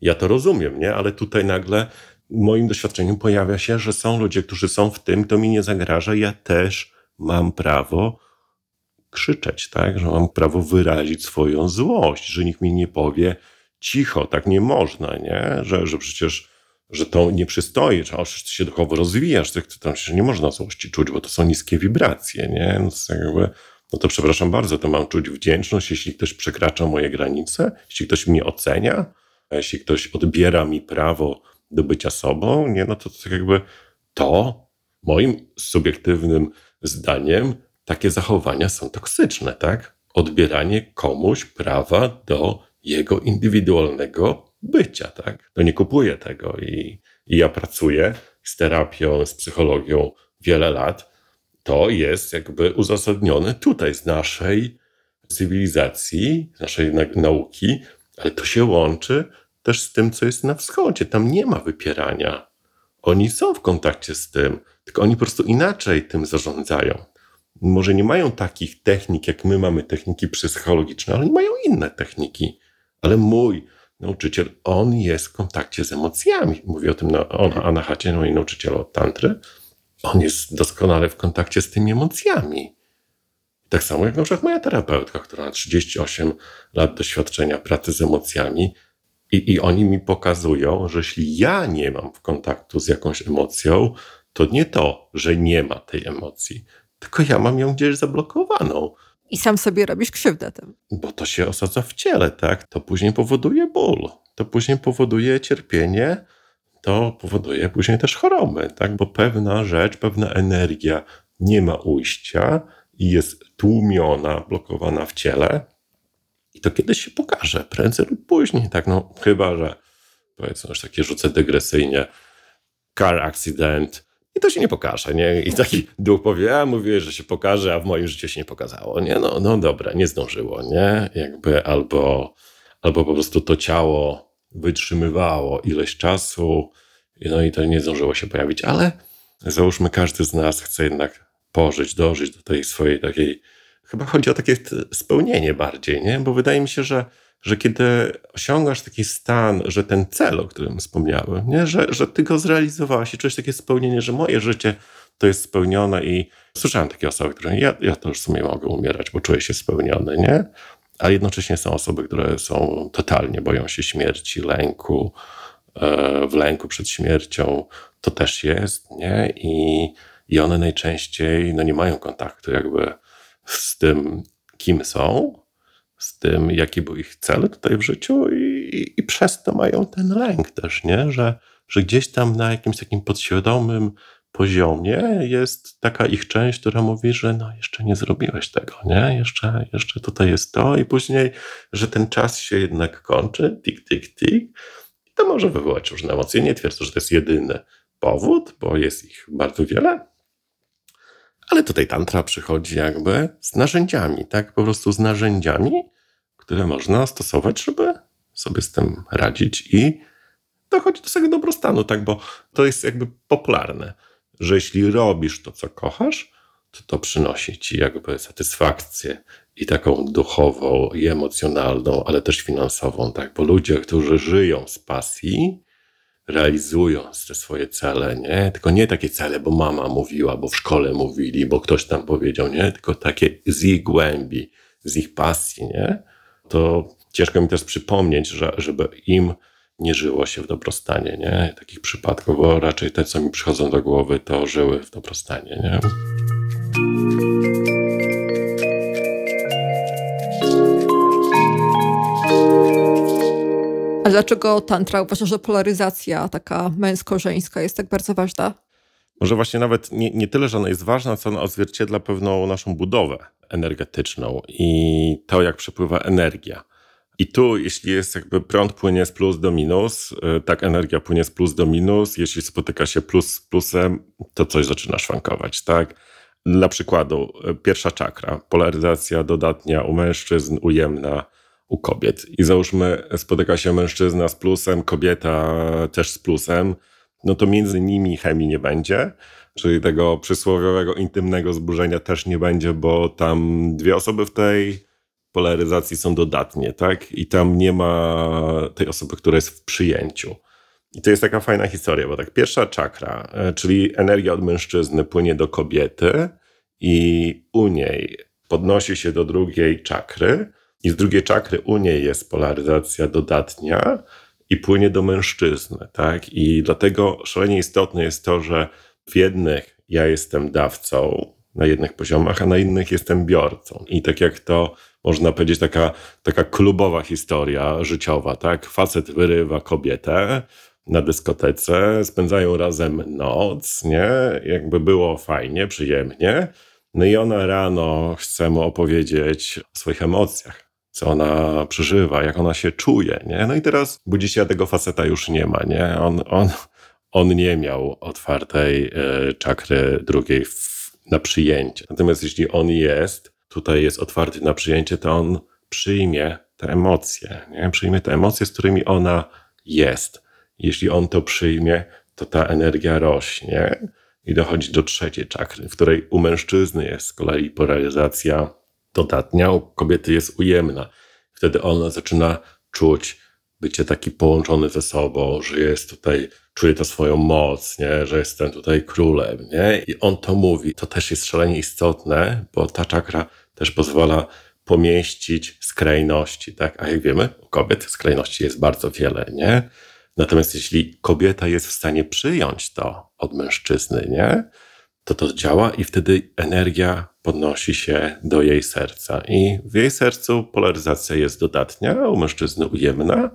Ja to rozumiem, nie? Ale tutaj nagle w moim doświadczeniu pojawia się, że są ludzie, którzy są w tym, to mi nie zagraża. Ja też mam prawo krzyczeć, tak? Że mam prawo wyrazić swoją złość, że nikt mi nie powie cicho, tak nie można, nie? Że, że przecież że to nie przystoi, że przecież ty się duchowo rozwijasz, to tam się nie można złości czuć, bo to są niskie wibracje, nie? No to jakby no to przepraszam bardzo, to mam czuć wdzięczność, jeśli ktoś przekracza moje granice, jeśli ktoś mnie ocenia, jeśli ktoś odbiera mi prawo do bycia sobą, nie, no to, to jakby to moim subiektywnym zdaniem takie zachowania są toksyczne, tak? Odbieranie komuś prawa do jego indywidualnego bycia, tak? To nie kupuję tego i, i ja pracuję z terapią, z psychologią wiele lat to jest jakby uzasadnione tutaj z naszej cywilizacji, z naszej nauki, ale to się łączy też z tym, co jest na wschodzie. Tam nie ma wypierania. Oni są w kontakcie z tym, tylko oni po prostu inaczej tym zarządzają. Może nie mają takich technik, jak my mamy techniki psychologiczne, ale oni mają inne techniki. Ale mój nauczyciel, on jest w kontakcie z emocjami. Mówi o tym na, on, Anahacie, mój nauczyciel od tantry on jest doskonale w kontakcie z tymi emocjami. Tak samo jak na przykład moja terapeutka, która ma 38 lat doświadczenia pracy z emocjami, i, i oni mi pokazują, że jeśli ja nie mam w kontaktu z jakąś emocją, to nie to, że nie ma tej emocji, tylko ja mam ją gdzieś zablokowaną. I sam sobie robisz krzywdę tym. Bo to się osadza w ciele, tak? To później powoduje ból, to później powoduje cierpienie, to powoduje później też choroby, tak? bo pewna rzecz, pewna energia nie ma ujścia i jest tłumiona, blokowana w ciele. I to kiedyś się pokaże, prędzej lub później, tak? No, chyba, że powiedzmy, już takie rzucę dygresyjnie, car accident, i to się nie pokaże, nie? I taki duch powie, a mówię, że się pokaże, a w moim życiu się nie pokazało, nie? No, no dobra, nie zdążyło, nie? Jakby albo, albo po prostu to ciało wytrzymywało ileś czasu, no i to nie zdążyło się pojawić, ale załóżmy, każdy z nas chce jednak pożyć, dożyć do tej swojej takiej. Chyba chodzi o takie spełnienie bardziej, nie? Bo wydaje mi się, że, że kiedy osiągasz taki stan, że ten cel, o którym wspomniałem, nie? Że, że ty go zrealizowałeś i czujesz takie spełnienie, że moje życie to jest spełnione i słyszałem takie osoby, które ja, ja to już w sumie mogę umierać, bo czuję się spełniony, nie? a jednocześnie są osoby, które są totalnie boją się śmierci, lęku, e, w lęku przed śmiercią. To też jest, nie? I, i one najczęściej no, nie mają kontaktu jakby z tym, kim są, z tym, jaki był ich cel tutaj w życiu i, i, przez to mają ten lęk też, nie? Że, że gdzieś tam na jakimś takim podświadomym poziomie jest taka ich część, która mówi, że no jeszcze nie zrobiłeś tego, nie? Jeszcze, jeszcze tutaj jest to i później, że ten czas się jednak kończy, tik, tik, tik. I to może wywołać różne emocje. Nie twierdzę, że to jest jedyny powód, bo jest ich bardzo wiele. Ale tutaj tantra przychodzi jakby z narzędziami, tak? Po prostu z narzędziami, które można stosować, żeby sobie z tym radzić i dochodzi do tego dobrostanu, tak? Bo to jest jakby popularne że jeśli robisz to, co kochasz, to to przynosi ci jakby satysfakcję i taką duchową, i emocjonalną, ale też finansową, tak? Bo ludzie, którzy żyją z pasji, realizują te swoje cele, nie? Tylko nie takie cele, bo mama mówiła, bo w szkole mówili, bo ktoś tam powiedział, nie? Tylko takie z ich głębi, z ich pasji, nie? To ciężko mi też przypomnieć, że, żeby im nie żyło się w dobrostanie, nie? Takich przypadków, bo raczej te, co mi przychodzą do głowy, to żyły w dobrostanie, nie? Dlaczego tantra uważa, że polaryzacja taka męsko-żeńska jest tak bardzo ważna? Może właśnie nawet nie, nie tyle, że ona jest ważna, co ona odzwierciedla pewną naszą budowę energetyczną i to, jak przepływa energia. I tu, jeśli jest jakby prąd płynie z plus do minus, y, tak energia płynie z plus do minus, jeśli spotyka się plus z plusem, to coś zaczyna szwankować, tak? Dla przykładu, y, pierwsza czakra, polaryzacja dodatnia u mężczyzn, ujemna u kobiet. I załóżmy, spotyka się mężczyzna z plusem, kobieta też z plusem, no to między nimi chemii nie będzie, czyli tego przysłowiowego intymnego zburzenia też nie będzie, bo tam dwie osoby w tej polaryzacji są dodatnie, tak? I tam nie ma tej osoby, która jest w przyjęciu. I to jest taka fajna historia, bo tak pierwsza czakra, e, czyli energia od mężczyzny płynie do kobiety i u niej podnosi się do drugiej czakry i z drugiej czakry u niej jest polaryzacja dodatnia i płynie do mężczyzny, tak? I dlatego szalenie istotne jest to, że w jednych ja jestem dawcą na jednych poziomach, a na innych jestem biorcą. I tak jak to można powiedzieć, taka, taka klubowa historia życiowa, tak? Facet wyrywa kobietę na dyskotece, spędzają razem noc, nie? Jakby było fajnie, przyjemnie. No i ona rano chce mu opowiedzieć o swoich emocjach, co ona przeżywa, jak ona się czuje, nie? No i teraz budzi się, a tego faceta już nie ma, nie? On, on, on nie miał otwartej y, czakry drugiej w, na przyjęcie. Natomiast jeśli on jest, tutaj jest otwarty na przyjęcie, to on przyjmie te emocje, nie? Przyjmie te emocje, z którymi ona jest. Jeśli on to przyjmie, to ta energia rośnie i dochodzi do trzeciej czakry, w której u mężczyzny jest z kolei polaryzacja dodatnia, u kobiety jest ujemna. Wtedy ona zaczyna czuć bycie taki połączony ze sobą, że jest tutaj, czuje to swoją moc, nie? że jestem tutaj królem. Nie? I on to mówi. To też jest szalenie istotne, bo ta czakra też pozwala pomieścić skrajności. Tak? A jak wiemy, u kobiet skrajności jest bardzo wiele. Nie? Natomiast jeśli kobieta jest w stanie przyjąć to od mężczyzny, nie? To to działa i wtedy energia podnosi się do jej serca. I w jej sercu polaryzacja jest dodatnia, u mężczyzny ujemna,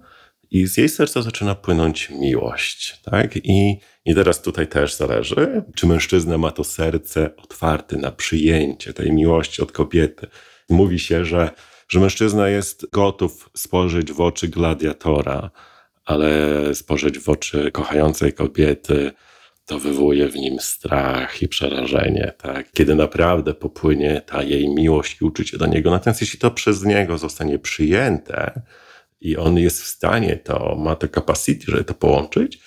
i z jej serca zaczyna płynąć miłość. Tak? I, I teraz tutaj też zależy, czy mężczyzna ma to serce otwarte na przyjęcie tej miłości od kobiety. Mówi się, że, że mężczyzna jest gotów spojrzeć w oczy gladiatora, ale spojrzeć w oczy kochającej kobiety to wywołuje w nim strach i przerażenie, tak? Kiedy naprawdę popłynie ta jej miłość i uczucie do niego. Natomiast jeśli to przez niego zostanie przyjęte i on jest w stanie to, ma to capacity, żeby to połączyć,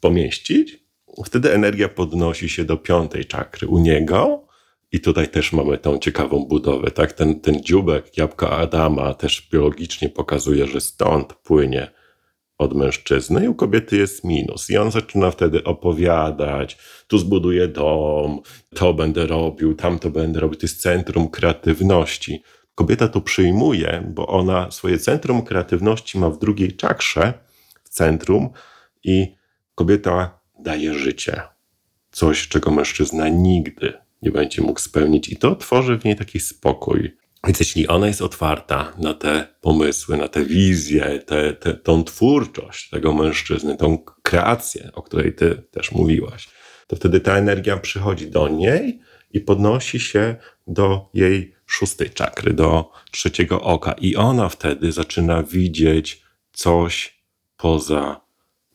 pomieścić, wtedy energia podnosi się do piątej czakry u niego. I tutaj też mamy tą ciekawą budowę, tak? Ten, ten dziubek jabłka Adama też biologicznie pokazuje, że stąd płynie od mężczyzny i u kobiety jest minus. I on zaczyna wtedy opowiadać, tu zbuduję dom, to będę robił, tam to będę robił. To jest centrum kreatywności. Kobieta to przyjmuje, bo ona swoje centrum kreatywności ma w drugiej czakrze, w centrum i kobieta daje życie. Coś, czego mężczyzna nigdy nie będzie mógł spełnić i to tworzy w niej taki spokój, więc jeśli ona jest otwarta na te pomysły, na te wizje, te, te, tą twórczość tego mężczyzny, tą kreację, o której ty też mówiłaś, to wtedy ta energia przychodzi do niej i podnosi się do jej szóstej czakry, do trzeciego oka. I ona wtedy zaczyna widzieć coś poza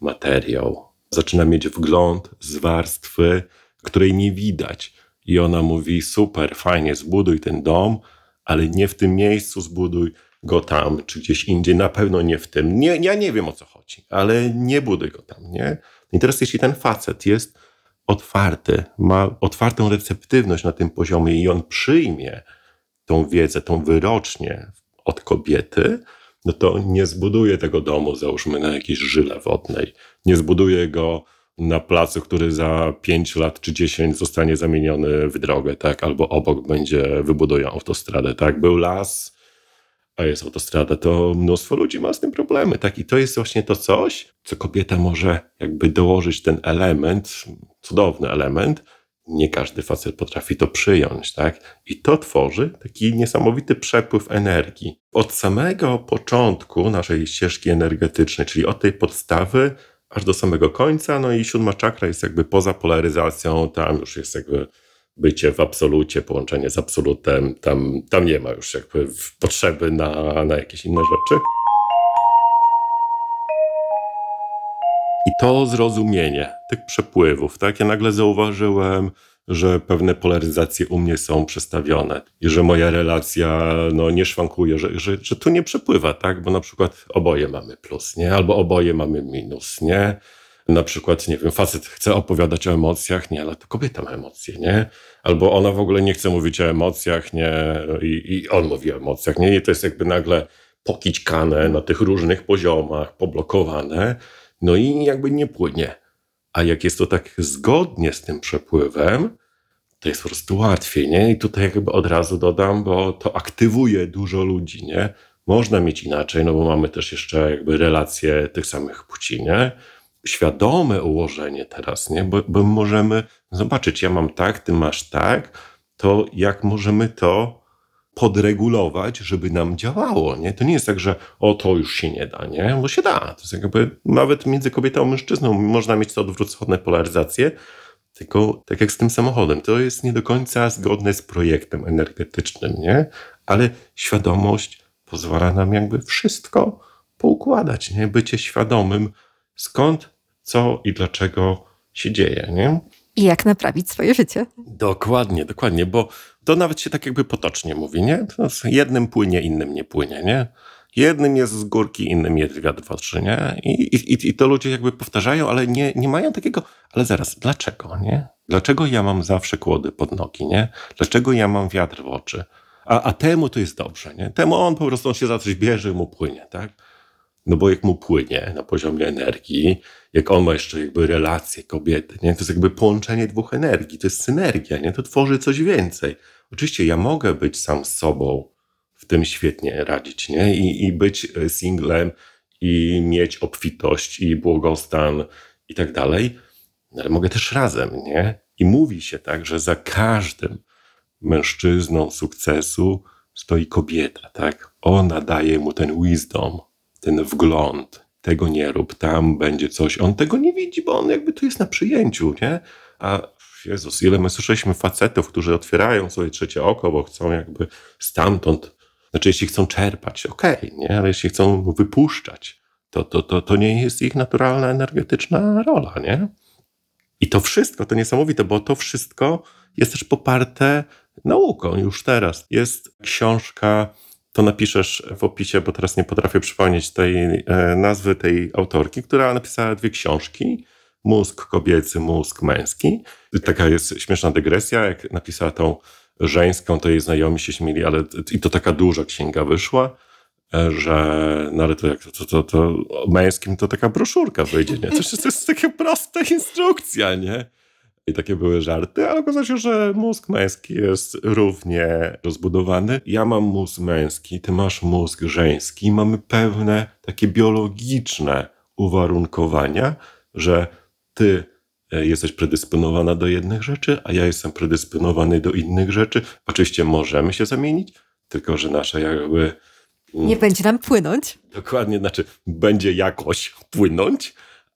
materią. Zaczyna mieć wgląd z warstwy, której nie widać. I ona mówi: Super, fajnie, zbuduj ten dom, ale nie w tym miejscu zbuduj go tam, czy gdzieś indziej, na pewno nie w tym. Nie, ja nie wiem o co chodzi, ale nie buduj go tam, nie? I teraz jeśli ten facet jest otwarty, ma otwartą receptywność na tym poziomie i on przyjmie tą wiedzę, tą wyrocznię od kobiety, no to nie zbuduje tego domu, załóżmy, na jakiejś żyle wodnej. Nie zbuduje go na placu, który za 5 lat czy 10 zostanie zamieniony w drogę, tak? Albo obok będzie, wybudują autostradę, tak? Był las, a jest autostrada, to mnóstwo ludzi ma z tym problemy, tak? I to jest właśnie to coś, co kobieta może jakby dołożyć ten element, cudowny element, nie każdy facet potrafi to przyjąć, tak? I to tworzy taki niesamowity przepływ energii. Od samego początku naszej ścieżki energetycznej, czyli od tej podstawy, aż do samego końca, no i siódma czakra jest jakby poza polaryzacją, tam już jest jakby bycie w absolucie, połączenie z absolutem, tam, tam nie ma już jakby potrzeby na, na jakieś inne rzeczy. I to zrozumienie tych przepływów, tak? Ja nagle zauważyłem, że pewne polaryzacje u mnie są przestawione i że moja relacja no, nie szwankuje, że, że, że tu nie przepływa, tak? Bo na przykład oboje mamy plus, nie? Albo oboje mamy minus, nie? Na przykład, nie wiem, facet chce opowiadać o emocjach, nie, ale to kobieta ma emocje, nie? Albo ona w ogóle nie chce mówić o emocjach, nie? I, i on mówi o emocjach, nie? I to jest jakby nagle pokićkane na tych różnych poziomach, poblokowane, no i jakby nie płynie. A jak jest to tak zgodnie z tym przepływem, to jest po prostu łatwiej, nie? I tutaj jakby od razu dodam, bo to aktywuje dużo ludzi, nie? Można mieć inaczej, no bo mamy też jeszcze jakby relacje tych samych płci, nie? Świadome ułożenie teraz, nie? Bo, bo możemy zobaczyć, ja mam tak, ty masz tak, to jak możemy to podregulować, żeby nam działało. Nie? To nie jest tak, że o to już się nie da, nie? bo się da. To jest jakby nawet między kobietą a mężczyzną można mieć to odwrócone polaryzacje, tylko tak jak z tym samochodem, to jest nie do końca zgodne z projektem energetycznym, nie? ale świadomość pozwala nam jakby wszystko poukładać, nie? bycie świadomym skąd, co i dlaczego się dzieje. Nie? I jak naprawić swoje życie. Dokładnie, dokładnie, bo to nawet się tak jakby potocznie mówi, nie? Jednym płynie, innym nie płynie, nie? Jednym jest z górki, innym jest wiatr w oczy, nie? I, i, I to ludzie jakby powtarzają, ale nie, nie mają takiego, ale zaraz, dlaczego, nie? Dlaczego ja mam zawsze kłody pod nogi, nie? Dlaczego ja mam wiatr w oczy? A, a temu to jest dobrze, nie? Temu on po prostu on się za coś bierze i mu płynie, tak? No bo jak mu płynie na poziomie energii, jak on ma jeszcze jakby relacje kobiety, nie? to jest jakby połączenie dwóch energii, to jest synergia, nie? to tworzy coś więcej. Oczywiście ja mogę być sam z sobą, w tym świetnie radzić, nie? I, i być e, singlem, i mieć obfitość, i błogostan, i tak dalej, ale mogę też razem, nie? I mówi się tak, że za każdym mężczyzną sukcesu stoi kobieta, tak? Ona daje mu ten wisdom, ten wgląd, tego nie rób, tam będzie coś. On tego nie widzi, bo on jakby tu jest na przyjęciu, nie? A Jezus, ile my słyszeliśmy facetów, którzy otwierają sobie trzecie oko, bo chcą jakby stamtąd, znaczy jeśli chcą czerpać, okej, okay, nie? Ale jeśli chcą wypuszczać, to, to, to, to nie jest ich naturalna, energetyczna rola, nie? I to wszystko, to niesamowite, bo to wszystko jest też poparte nauką już teraz. Jest książka to napiszesz w opisie, bo teraz nie potrafię przypomnieć tej e, nazwy tej autorki, która napisała dwie książki. Mózg kobiecy, mózg męski. Taka jest śmieszna dygresja, jak napisała tą żeńską, to jej znajomi się śmieli, ale i to taka duża księga wyszła, e, że no ale to jak to, to, to męskim to taka broszurka wyjdzie, nie? To, to jest taka prosta instrukcja, nie? I takie były żarty, ale okazało się, że mózg męski jest równie rozbudowany. Ja mam mózg męski, ty masz mózg żeński. Mamy pewne takie biologiczne uwarunkowania, że ty e, jesteś predysponowana do jednych rzeczy, a ja jestem predysponowany do innych rzeczy. Oczywiście możemy się zamienić, tylko że nasza jakby. Mm, Nie będzie nam płynąć. Dokładnie, znaczy będzie jakoś płynąć,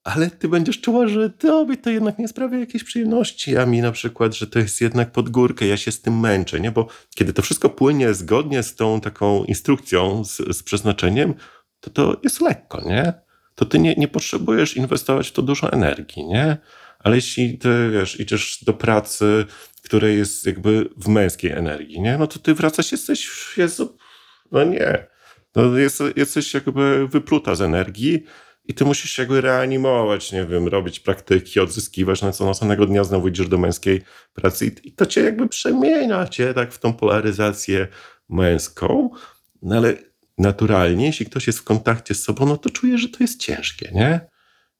ale ty będziesz czuła, że tobie to jednak nie sprawia jakiejś przyjemności, a mi na przykład, że to jest jednak pod górkę, ja się z tym męczę, nie? Bo kiedy to wszystko płynie zgodnie z tą taką instrukcją, z, z przeznaczeniem, to to jest lekko, nie? To ty nie, nie potrzebujesz inwestować w to dużo energii, nie? Ale jeśli ty, wiesz, idziesz do pracy, której jest jakby w męskiej energii, nie? No to ty wracasz, jesteś, Jezu, no nie. No jest, jesteś jakby wypluta z energii, i ty musisz się jakby reanimować, nie wiem, robić praktyki, odzyskiwać, na co następnego dnia znowu idziesz do męskiej pracy i, to cię jakby przemienia cię tak w tą polaryzację męską, no ale naturalnie, jeśli ktoś jest w kontakcie z sobą, no to czuje, że to jest ciężkie, nie?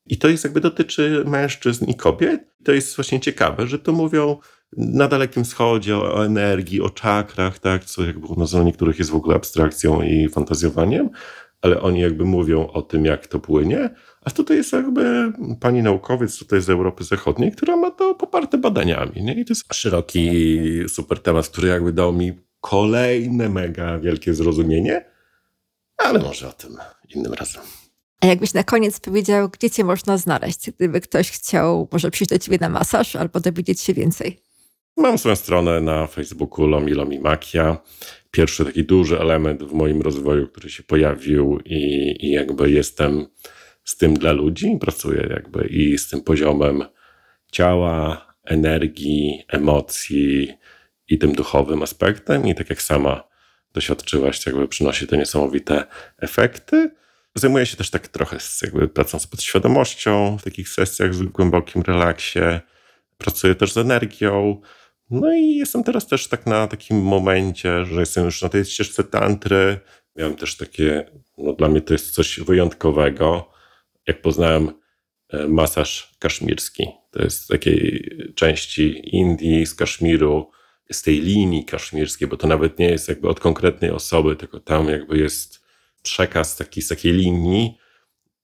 I to jest jakby dotyczy mężczyzn i kobiet. To jest właśnie ciekawe, że to mówią na Dalekim Wschodzie, o energii, o czakrach, tak, co jakby nas dla niektórych jest w ogóle abstrakcją i fantazjowaniem, ale oni jakby mówią o tym, jak to płynie, a tutaj jest jakby pani naukowiec tutaj z Europy Zachodniej, która ma to poparte badaniami. Nie? I to jest szeroki, super temat, który jakby dał mi kolejne mega wielkie zrozumienie, ale może o tym innym razem. A jakbyś na koniec powiedział, gdzie cię można znaleźć, gdyby ktoś chciał może przyjść do ciebie na masaż albo dowiedzieć się więcej? Mam swoją stronę na Facebooku Lomi Lomi Makia. Pierwszy taki duży element w moim rozwoju, który się pojawił i, i jakby jestem z tym dla ludzi, pracuję jakby i z tym poziomem ciała, energii, emocji i tym duchowym aspektem i tak jak sama doświadczyłaś, jakby przynosi to niesamowite efekty. Zajmuję się też tak trochę z jakby pracą z podświadomością w takich sesjach z głębokim relaksie. Pracuję też z energią. No i jestem teraz też tak na takim momencie, że jestem już na tej ścieżce tantry. Miałem też takie, no dla mnie to jest coś wyjątkowego. Jak poznałem e, masaż kaszmirski. To jest z takiej części Indii, z Kaszmiru, z tej linii kaszmirskiej, bo to nawet nie jest jakby od konkretnej osoby, tylko tam jakby jest przekaz taki, z takiej linii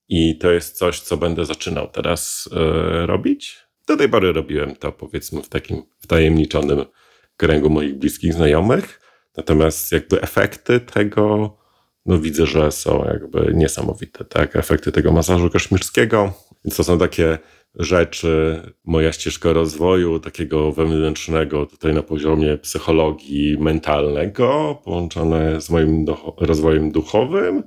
i to jest coś, co będę zaczynał teraz e, robić. Do tej pory robiłem to powiedzmy w takim wtajemniczonym kręgu moich bliskich znajomych, natomiast jakby efekty tego no widzę, że są jakby niesamowite, tak? Efekty tego masażu kaszmirskiego. Więc to są takie rzeczy, moja ścieżka rozwoju takiego wewnętrznego tutaj na poziomie psychologii mentalnego, połączone z moim rozwojem duchowym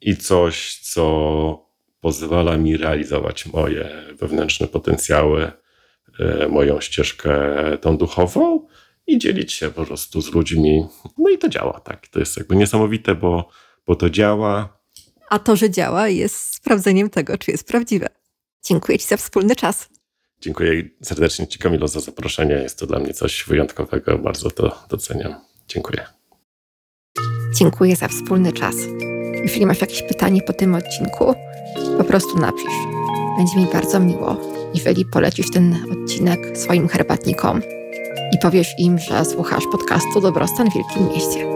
i coś, co pozwala mi realizować moje wewnętrzne potencjały, e, moją ścieżkę tą duchową i dzielić się po prostu z ludźmi. No i to działa, tak. To jest jakby niesamowite, bo, bo to działa. A to, że działa, jest sprawdzeniem tego, czy jest prawdziwe. Dziękuję Ci za wspólny czas. Dziękuję serdecznie Ci, Kamilo, za zaproszenie. Jest to dla mnie coś wyjątkowego. Bardzo to doceniam. Dziękuję. Dziękuję za wspólny czas. Jeśli masz jakieś pytanie po tym odcinku, po prostu napisz. Będzie mi bardzo miło, jeżeli polecisz ten odcinek swoim herbatnikom i powiesz im, że słuchasz podcastu Dobrostan w Wielkim Mieście.